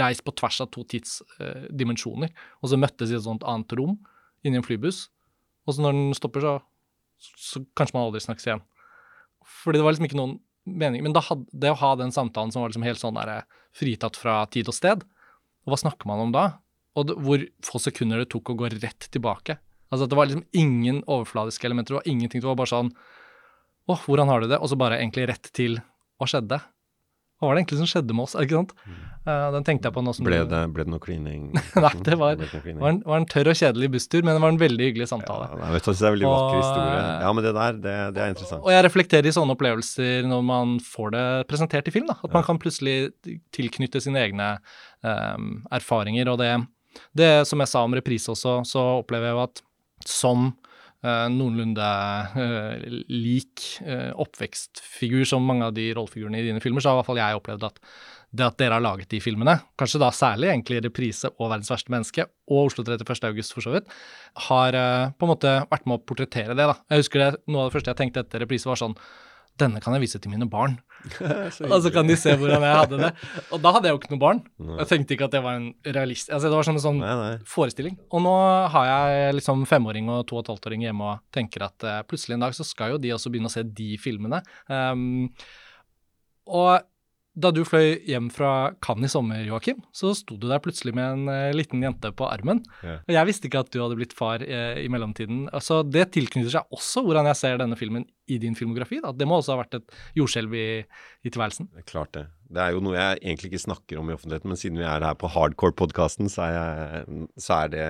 reist på tvers av to tidsdimensjoner, og så møttes i et sånt annet rom inni en flybuss. Og så når den stopper, så, så kanskje man aldri snakkes igjen. Fordi det var liksom ikke noen mening. Men hadde, det å ha den samtalen som var liksom helt sånn der, fritatt fra tid og sted, og hva snakker man om da? Og det, hvor få sekunder det tok å gå rett tilbake. Altså at Det var liksom ingen overfladiske elementer. Det var ingenting. Det var bare sånn Å, hvordan har du det? Og så bare egentlig rett til Hva skjedde? Hva var det egentlig som skjedde med oss? Er det ikke sant? Den tenkte jeg på nå som Ble det, ble det noe klining? (laughs) Nei, det var, det var, en, var en tørr og kjedelig busstur, men det var en veldig hyggelig samtale. Ja, vet du, det er veldig vakker Og- historie. Ja, men det der, det, det er interessant. Og jeg reflekterer i sånne opplevelser når man får det presentert i film. da, At man kan plutselig tilknytte sine egne um, erfaringer. Og det, det, som jeg sa om reprise også, så opplever jeg jo at som Uh, noenlunde uh, lik uh, oppvekstfigur som mange av de rollefigurene i dine filmer, så har i hvert fall jeg opplevd at det at dere har laget de filmene, kanskje da særlig egentlig Reprise og Verdens verste menneske, og Oslo 31. august for så vidt, har eh, på en måte vært med å portrettere det. da. Jeg husker det, Noe av det første jeg tenkte etter Reprise, var sånn Denne kan jeg vise til mine barn. (laughs) Og så kan de se hvordan jeg hadde det. Og da hadde jeg jo ikke noe barn. Jeg tenkte ikke at det var en realist... Altså, det var som en sånn Nei, nei. forestilling. Og nå har jeg liksom femåring og to og et halvt åring hjemme og tenker at uh, plutselig en dag så skal jo de også begynne å se de filmene. Um, og da du fløy hjem fra Cannes i sommer, Joakim, så sto du der plutselig med en uh, liten jente på armen. Ja. Og jeg visste ikke at du hadde blitt far uh, i mellomtiden. Altså, det tilknytter seg også hvordan jeg ser denne filmen i din filmografi. Da. Det må også ha vært et jordskjelv i, i tilværelsen. Det klart det. Det er jo noe jeg egentlig ikke snakker om i offentligheten, men siden vi er her på Hardcore-podkasten, så, så er det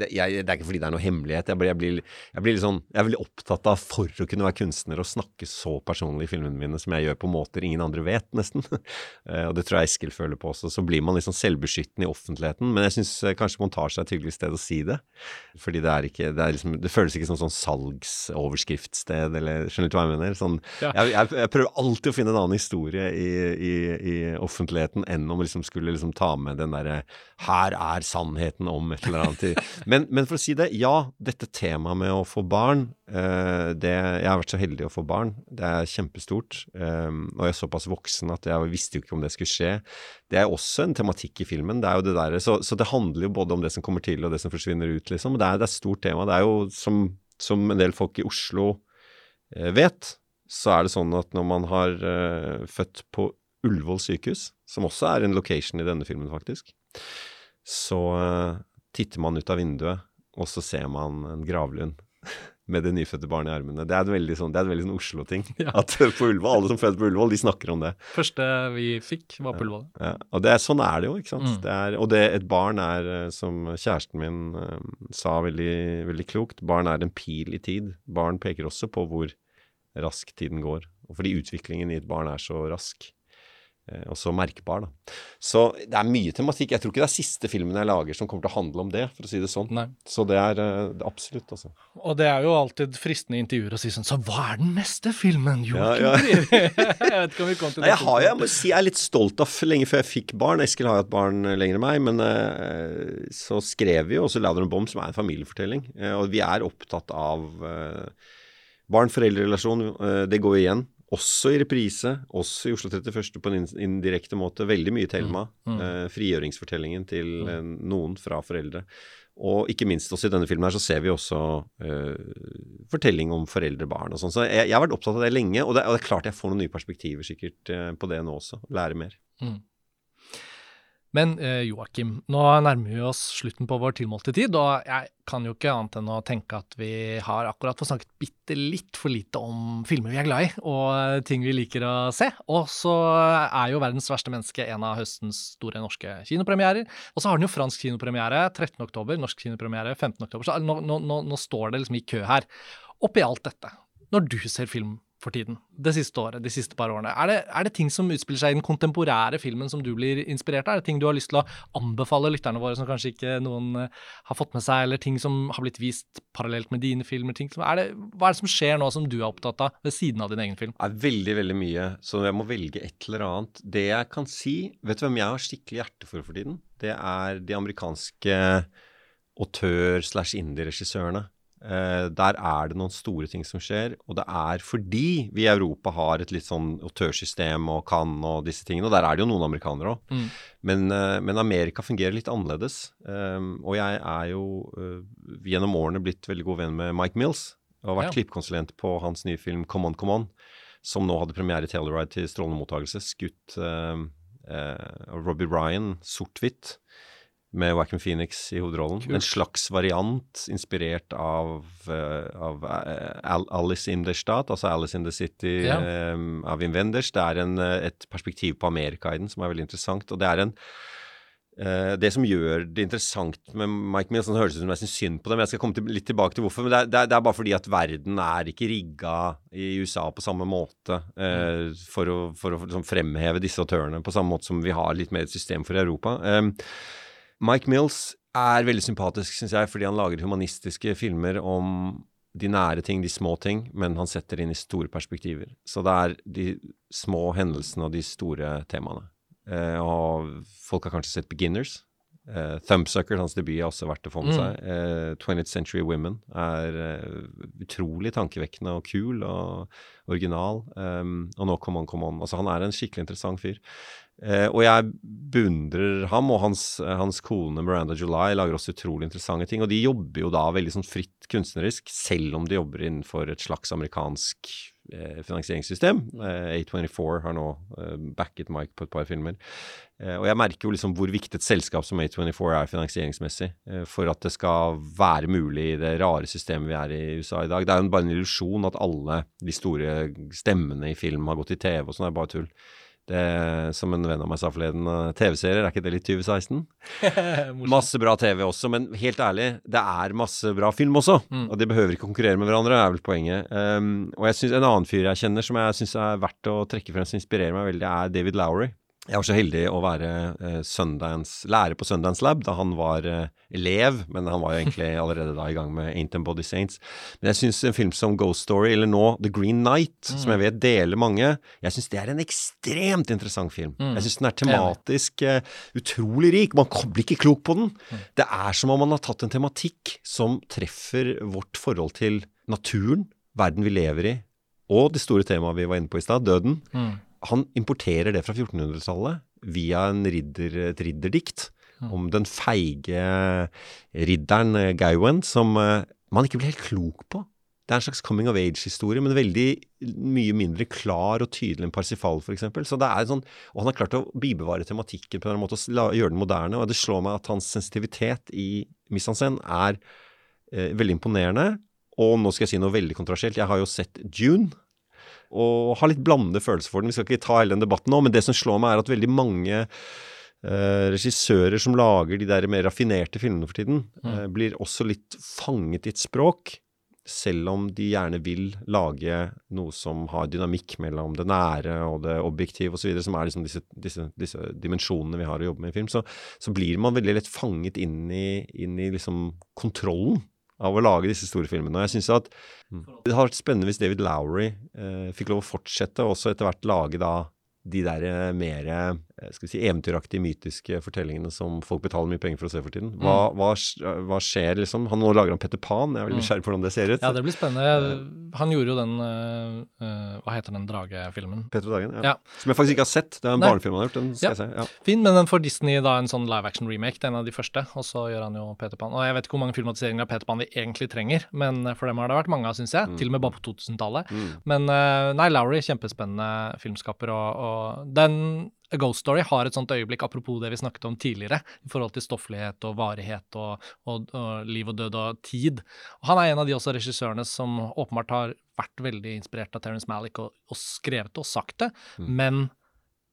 det, jeg, det er ikke fordi det er noe hemmelighet. Jeg blir, jeg, blir, jeg blir sånn Jeg er veldig opptatt av, for å kunne være kunstner, å snakke så personlig i filmene mine som jeg gjør på måter ingen andre vet, nesten. (laughs) Eh, og det tror jeg Eskil føler på også. Så blir man liksom selvbeskyttende i offentligheten. Men jeg syns kanskje montasje er et hyggelig sted å si det. Fordi det er ikke Det, er liksom, det føles ikke som sånn salgsoverskriftssted, eller Skjønner du hva jeg mener? Sånn, jeg prøver alltid å finne en annen historie i, i, i offentligheten enn om liksom skulle liksom ta med den derre 'her er sannheten om et eller annet'. (laughs) Men, men for å si det, ja, dette temaet med å få barn eh, det, Jeg har vært så heldig å få barn. Det er kjempestort. eh, og jeg er såpass voksen at jeg visste jo ikke om det skulle skje. Det er også en tematikk i filmen. det er jo det der, så, så det handler jo både om det som kommer til og det som forsvinner ut, liksom. Det er, det er et stort tema. Det er jo som, som en del folk i Oslo eh, vet, så er det sånn at når man har uh, født på Ullevål sykehus, som også er en location i denne filmen, faktisk, så eh, titter man ut av vinduet, og så ser man en gravlund (laughs) med det nyfødte barnet i armene. Det er et veldig sånn, er sånn Oslo-ting. (laughs) Ja. At på Ullevål, alle som føder på Ullevål, de snakker om det. Første vi fikk, var på Ullevål. Ja, og det er, sånn er det jo, ikke sant. Mm. Det er, og det, et barn er, eh, som kjæresten min eh, sa veldig, veldig klokt, barn er en pil i tid. Barn peker også på hvor rask tiden går. Og fordi utviklingen i et barn er så rask. Eh, Og så merkbar, da. Så det er mye tematikk. Jeg tror ikke det er siste filmen jeg lager som kommer til å handle om det, for å si det sånn. Nei. Så det er er absolutt, altså. Og det er jo alltid fristende intervjuer å si sånn Så hva er den neste filmen? Joakim Ja, ja. (laughs) Jeg vet ikke om vi kom til Nei, jeg har jeg må si jeg er litt stolt av lenge før jeg fikk barn. Eskil har jo hatt barn lenger enn meg, men eh, så skrev vi jo også 'Louder and Bomb', som er en familiefortelling. Eh, og vi er opptatt av barn-foreldre-relasjon. Det går igjen. Også i reprise, også i Oslo 31. på en indirekte måte. Veldig mye Thelma. Eh, frigjøringsfortellingen til eh, noen fra foreldre. Og ikke minst også i denne filmen her så ser vi også eh, fortelling om foreldre-barn og sånn. Så jeg, jeg har vært opptatt av det lenge, og det, og det er klart jeg får noen nye perspektiver sikkert eh, på det nå også. Lære mer. Men eh, Joakim, nå nærmer vi oss slutten på vår tilmålte tid, og jeg kan jo ikke annet enn å tenke at vi har akkurat fått snakket bitte litt for lite om filmer vi er glad i, og eh, ting vi liker å se. Og så er jo 'Verdens verste menneske' en av høstens store norske kinopremierer. Og så har den jo fransk kinopremiere 13. oktober, norsk kinopremiere 15. oktober, så nå, nå, nå, nå står det liksom i kø her. Oppi alt dette, når du ser film for tiden? Det siste året, de siste par årene? Er det, er det, ting som utspiller seg i den kontemporære filmen som du blir inspirert av? Er det ting du har lyst til å anbefale lytterne våre som kanskje ikke noen uh, har fått med seg, eller ting som har blitt vist parallelt med dine filmer? Er det, hva er det som skjer nå som du er opptatt av, ved siden av din egen film? Det er veldig, veldig mye. Så jeg må velge et eller annet. Det jeg kan si Vet du hvem jeg har skikkelig hjerte for for tiden? Det er de amerikanske autør-slash-indie-regissørene. Uh, der er det noen store ting som skjer, og det er fordi vi i Europa har et litt sånn autørsystem og kan og disse tingene, og der er det jo noen amerikanere òg. Mm. Men, uh, men, Amerika fungerer litt annerledes. Um, og jeg er jo uh, gjennom årene blitt veldig god venn med Mike Mills, og har vært ja. klippkonsulent på hans nye film Come On, Come On, som nå hadde premiere i Telluride til strålende mottakelse, skutt av Robbie Ryan, sort-hvitt med Wackham Phoenix i hovedrollen. Kult. En slags variant inspirert av, uh, av uh, Alice in the Stat, altså Alice in the City ja. um, av Wim Wenders. Det er en, et perspektiv på Amerika i den som er veldig interessant. Og det er en uh, Det som gjør det interessant med Mike Mills, det høres ut som jeg syns synd på det, men jeg skal komme til, litt tilbake til hvorfor. Men det er, det er, bare fordi at verden er ikke rigga i USA på samme måte mm. for å, for å liksom, fremheve disse autørene på samme måte som vi har litt mer et system for i Europa. Um, Mike Mills er veldig sympatisk, syns jeg, fordi han lager humanistiske filmer om de nære ting, de små ting, men han setter inn i store perspektiver. Så det er de små hendelsene og de store temaene. Eh, og folk har kanskje sett Beginners. Eh, Thumbsucker, hans debut, er også verdt å få med mm. seg. Eh, 20th Century Women er uh, utrolig tankevekkende og kul og original. Um, og nå Come On, Come On. Altså, han er en skikkelig interessant fyr. Eh, og jeg beundrer ham, og hans, hans, kone Miranda July lager også utrolig interessante ting. Og de jobber jo da veldig sånn fritt kunstnerisk, selv om de jobber innenfor et slags amerikansk eh, finansieringssystem. Eh, A24 har nå eh, backet Mike på et par filmer. Eh, og jeg merker jo liksom hvor viktig et selskap som A24 er finansieringsmessig, eh, for at det skal være mulig i det rare systemet vi er i USA i dag. Det er jo bare en illusjon at alle de store stemmene i film har gått i TV og sånn, det er bare tull. Det, som en venn av meg sa forleden, eh, TV-serier, er ikke det litt 2016? (laughs) masse bra TV også, men helt ærlig, det er masse bra film også. Mm. Og de behøver ikke konkurrere med hverandre, er vel poenget. Um, og jeg synes En annen fyr jeg kjenner som jeg syns er verdt å trekke frem, som inspirerer meg veldig, er David Lowry. Jeg var så heldig å være uh, Sundance, lærer på Sundance Lab da han var uh, elev, men han var jo egentlig (laughs) allerede da i gang med Ain't and Body Saints. Men jeg syns en film som Ghost Story, eller nå The Green Night, mm. som jeg vet deler mange, jeg syns det er en ekstremt interessant film. Mm. Jeg syns den er tematisk uh, utrolig rik. Man blir ikke klok på den. Mm. Det er som om man har tatt en tematikk som treffer vårt forhold til naturen, verden vi lever i, og det store temaet vi var inne på i stad, døden. Mm han importerer det fra 1400-tallet via ridder, et ridderdikt om den feige ridderen eh, Gauen som uh, man ikke blir helt klok på. Det er en slags coming of age-historie, men veldig mye mindre klar og tydelig enn Parsifal, f.eks. Så det er sånn, Og han har klart å bibevare tematikken på en måte og gjøre den moderne. Og det slår meg at hans sensitivitet i mise er eh, veldig imponerende. Og nå skal jeg si noe veldig kontroversielt. Jeg har jo sett June, og har litt blandede følelser for den. Vi skal ikke ta hele den debatten nå, men det som slår meg, er at veldig mange Uh, regissører som lager de der mer raffinerte filmene for tiden, mm. uh, blir også litt fanget i et språk, selv om de gjerne vil lage noe som har dynamikk mellom det nære og det objektive osv., som er liksom disse, disse, disse, dimensjonene vi har å jobbe med i film, så, så blir man veldig lett fanget inn i, inn i liksom kontrollen av å lage disse store filmene. Og jeg synes at mm. Det hadde vært spennende hvis David Lowry eh, fikk lov å fortsette, og også etter hvert lage da de der eh, mer skal vi si, eventyraktige, mytiske fortellingene som folk betaler mye penger for å se for tiden. Hva, mm. hva, hva skjer, liksom? Han Nå lager han Petter Pan. Jeg er veldig mm. nysgjerrig på hvordan det ser ut. Ja, det blir spennende. Han gjorde jo den uh, Hva heter den dragefilmen? Petter og Dagen, ja. ja. Som jeg faktisk ikke har sett. Det er en barnefilm han har gjort. Den skal ja. jeg se. Ja. Fin, men den får Disney da en sånn live action remake. Det er en av de første. Og så gjør han jo Peter Pan. Og jeg vet ikke hvor mange filmatiseringer av Peter Pan vi egentlig trenger, men for dem har det vært mange av, syns jeg. Mm. Til og med bare på 2000-tallet. Mm. Men uh, nei, Lowry, kjempespennende filmskaper, og, og den A Ghost Story har et sånt øyeblikk, apropos det vi snakket om tidligere, i forhold til stofflighet og varighet og, og, og liv og død og tid. Og han er en av de også regissørene som åpenbart har vært veldig inspirert av Terence Malick og, og skrevet og sagt det, mm. men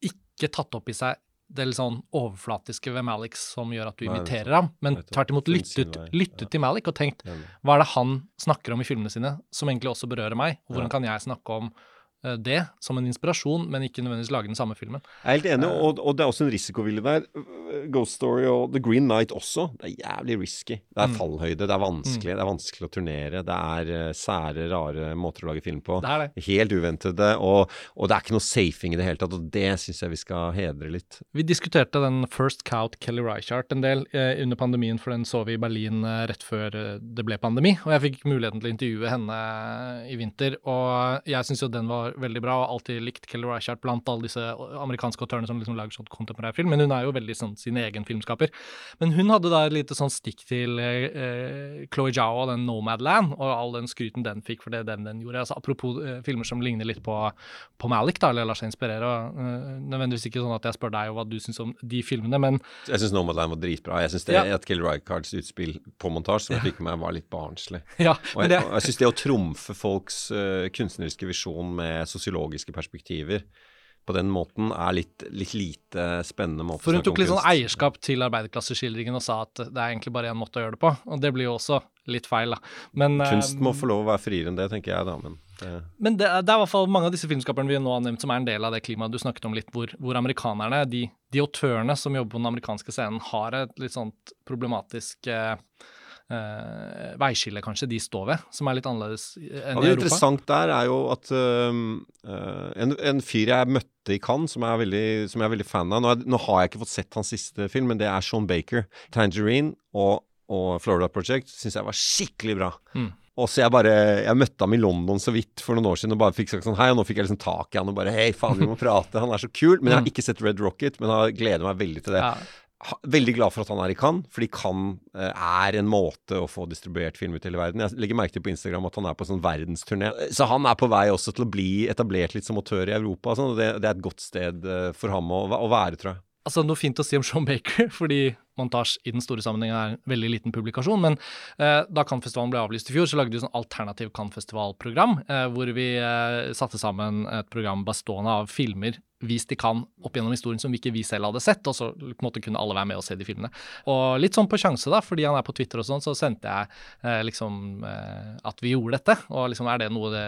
ikke tatt opp i seg det litt sånn overflatiske ved Malik som gjør at du imiterer ham, men tvert imot lyttet, lyttet til Malik og tenkt hva er det han snakker om i filmene sine som egentlig også berører meg, og hvordan kan jeg snakke om det som en inspirasjon, men ikke nødvendigvis lage den samme filmen. Jeg er helt enig, og, og det er også en risikovilje der. Ghost Story og The Green Night også. Det er jævlig risky. Det er Mm. fallhøyde, det er vanskelig, det er vanskelig å turnere. Det er eh, sære, rare måter å lage film på. Det er det. Helt uventede, og, og det er ikke noe safing i det hele tatt, og det syns jeg vi skal hedre litt. Vi diskuterte den First Cout Kelly Reichardt en del eh, under pandemien, for den så vi i Berlin eh, rett før eh, det ble pandemi. Og jeg fikk muligheten til å intervjue henne i vinter, og jeg syns jo den var veldig bra, og alltid likt Kelly Reichardt blant alle disse amerikanske autørene som liksom lager sånn kontemporær film, men hun er jo veldig sånn sin egen filmskaper. Men hun hadde da et lite sånn stikk til eh, Chloé Zhao og den Nomadland, og all den skryten den fikk for det den, den gjorde. Altså, apropos eh, filmer som ligner litt på, på Malik, da, eller lar seg inspirere. Og, eh, nødvendigvis ikke sånn at jeg spør deg hva du syns om de filmene, men Jeg syns Nomadland var dritbra. Jeg syns det Ja. at Kelly Reichards utspill på montasje som jeg fikk med meg, var litt barnslig. ja. Og Men jeg, det, og jeg syns det å trumfe folks uh, kunstneriske visjon med sosiologiske perspektiver på den måten er litt, litt lite spennende måte for hun tok litt sånn eierskap til arbeiderklasseskildringen og sa at det er egentlig bare én måte å gjøre det på, og det blir jo også litt feil, da. Men, eh, Kunst må få lov å være friere enn det, tenker jeg da, men det, Men det, det er i hvert fall mange av disse filmskaperne vi nå har nevnt som er en del av det klimaet du snakket om litt, hvor, hvor amerikanerne, de, de autørene som jobber på den amerikanske scenen, har et litt sånt problematisk eh, eh, veiskille, kanskje, de står ved, som er litt annerledes enn Ja, i det interessante interessant der er jo at øh, en, en fyr jeg møtte i Cannes, som, jeg er veldig, som jeg er veldig fan av nå, er, nå har jeg ikke fått sett hans siste film, men det er Sean Baker. 'Tangerine' og, og 'Florida Project' syns jeg var skikkelig bra. Mm. Og så jeg bare Jeg møtte ham i London så vidt for noen år siden og bare fikk sagt sånn Hei, og nå fikk jeg liksom tak i han og bare Hei, faen, vi må prate. Han er så kul. Men jeg har Mm. ikke sett Red Rocket, men jeg gleder meg veldig til det. Ja. Veldig glad for at han er i Cannes, fordi Cannes eh, er en måte å få distribuert film ut i hele verden. Jeg legger merke til på Instagram at han er på sånn verdensturné. Så han er på vei også til å bli etablert litt som autør i Europa. Sånn, det, det er et godt sted eh, for ham å, å være, tror jeg. Altså, noe fint å si om Sean Baker, (laughs) fordi montasje i den store sammenhengen er en veldig liten publikasjon. Men eh, da Cannes-festivalen ble avlyst i fjor, så lagde vi sånn alternativ Cannes-festivalprogram, eh, hvor vi eh, satte sammen et program bestående av filmer vist i Cannes opp gjennom historien som vi ikke vi selv hadde sett, og så på en måte kunne alle være med og se de filmene. Og litt sånn på sjanse, da, fordi han er på Twitter og sånn, så sendte jeg eh, liksom eh, at vi gjorde dette. Og liksom er det noe det,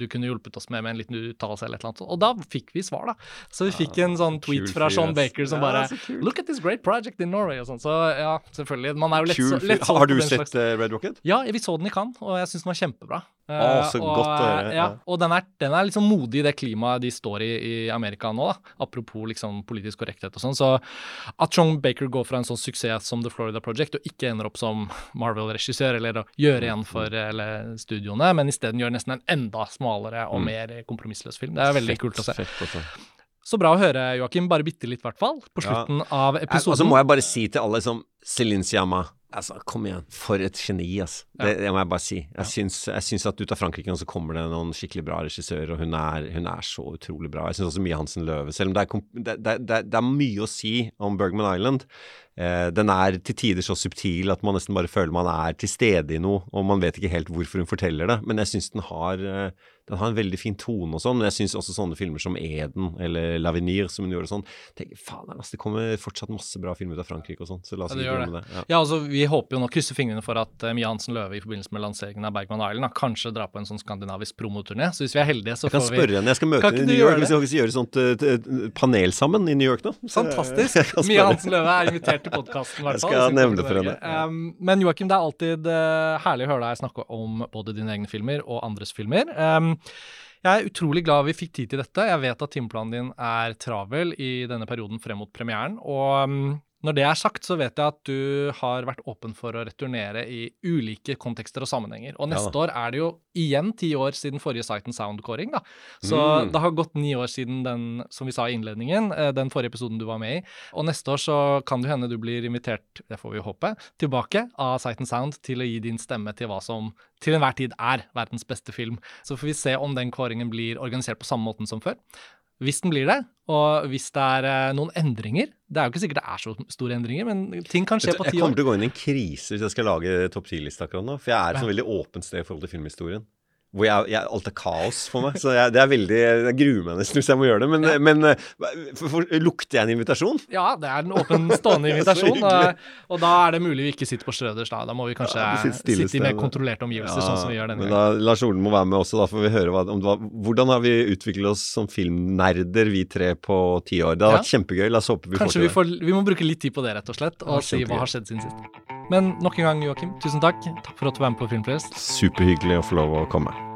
du kunne hjulpet oss med med en liten uttalelse eller et eller annet. Og da fikk vi svar, da. Så vi fikk en sånn tweet fra Sean. Baker som bare. Look at this great project in Norway og sånn. Så ja, selvfølgelig. Man er jo lett, Kul lett Har du sett eh, Red Rocket? Ja, vi så den i Cannes, og jeg syns den var kjempebra. Å, Eh, så og, godt å høre, Ja, ja. og den er, den er liksom modig i det klimaet de står i i Amerika nå, da. Apropos liksom politisk korrekthet og sånn. Så at John Baker går fra en sånn suksess som The Florida Project, og ikke ender opp som Marvel-regissør, eller å gjøre igjen for eller, studioene, men isteden gjør nesten en enda smalere og Mm. mer kompromissløs film. Det er veldig Fett, kult å se. Fett, altså. Så bra å høre, Joakim. Bare bitte litt, i hvert fall. På Ja. slutten av episoden. episoden. altså må jeg bare si til alle som Celine Siama Altså, kom igjen. For et geni, altså. Det, det må jeg bare si. Jeg, syns, jeg syns at ut av Frankrike så kommer det noen skikkelig bra regissører, og hun er, hun er så utrolig bra. Jeg syns også mye Hansen Løve, selv om det er, det, det, det er mye å si om Bergman Island. Eh, den er til tider så subtil at man nesten bare føler man er til stede i noe, og man vet ikke helt hvorfor hun forteller det. Men jeg syns den har eh, den har en veldig fin tone og sånn, men jeg syns også sånne filmer som Eden eller Lavenir, som hun gjorde og sånn tenker, Faen, altså, det kommer fortsatt masse bra filmer ut av Frankrike og sånn, så la oss Ja, gjøre ikke glemme det. Ja. Ja, altså Vi håper jo nå, krysser fingrene for at uh, Mia Hansen Løve i forbindelse med lanseringen av Bergman Island da, kanskje drar på en sånn skandinavisk promoturné. Så hvis vi er heldige, så får vi Jeg kan vi spørre henne. Jeg skal møte henne i New York. Hvis vi skal gjøre sånt eh, panel sammen i New York nå. Fantastisk. (laughs) Mia. Hansen Løve er invitert til podkasten. Jeg skal nevne det for henne. Um, men Joakim, det er alltid uh, herlig å høre deg snakke om både dine egne filmer og andres filmer. Um, jeg er utrolig glad vi fikk tid til dette. Jeg vet at timeplanen din er travel i denne perioden frem mot premieren. Og um, når det er sagt, så vet jeg at du har vært åpen for å returnere i ulike kontekster og sammenhenger. Og Ja neste år er det jo igjen ti år siden forrige Sight and Sound-kåring, da. Så Mm. det har gått ni år siden den, som vi sa i innledningen, eh, den forrige episoden du var med i. Og neste år så kan det hende du blir invitert, det får vi håpe, tilbake av Sight and Sound til å gi din stemme til hva som til enhver tid er verdens beste film. Så får vi se om den kåringen blir organisert på samme måten som før. Hvis den blir det, og hvis det er eh, noen endringer Det er jo ikke sikkert det er så store endringer, men ting kan skje på du, på Jeg kommer til å gå inn i en krise hvis jeg skal lage topp 10-liste akkurat nå. For jeg er et sånn veldig åpent sted i forhold til filmhistorien. Hvor jeg, jeg, alt er kaos for meg. Så jeg, det er veldig, jeg gruer meg nesten hvis jeg må gjøre det. Men, ja. men for, for, lukter jeg en invitasjon? Ja, det er en åpen, stående (laughs) invitasjon. og, og, da er det mulig vi ikke sitter på Strøders Da, da må vi kanskje ja, sitte i mer kontrollerte omgivelser, ja, sånn som vi gjør denne gangen. Da, Lars Olen må være med også, da får vi høre hva, hva, hvordan har vi utviklet oss som filmnerder, vi tre, på ti år. Det har vært kjempegøy. La oss håpe vi kanskje får til det. Vi må bruke litt tid på det, rett og slett, og si hva har skjedd siden sist. Men nok en gang, Joakim, tusen takk. Takk for at du var med på Filmfrelst. Superhyggelig å få lov å komme.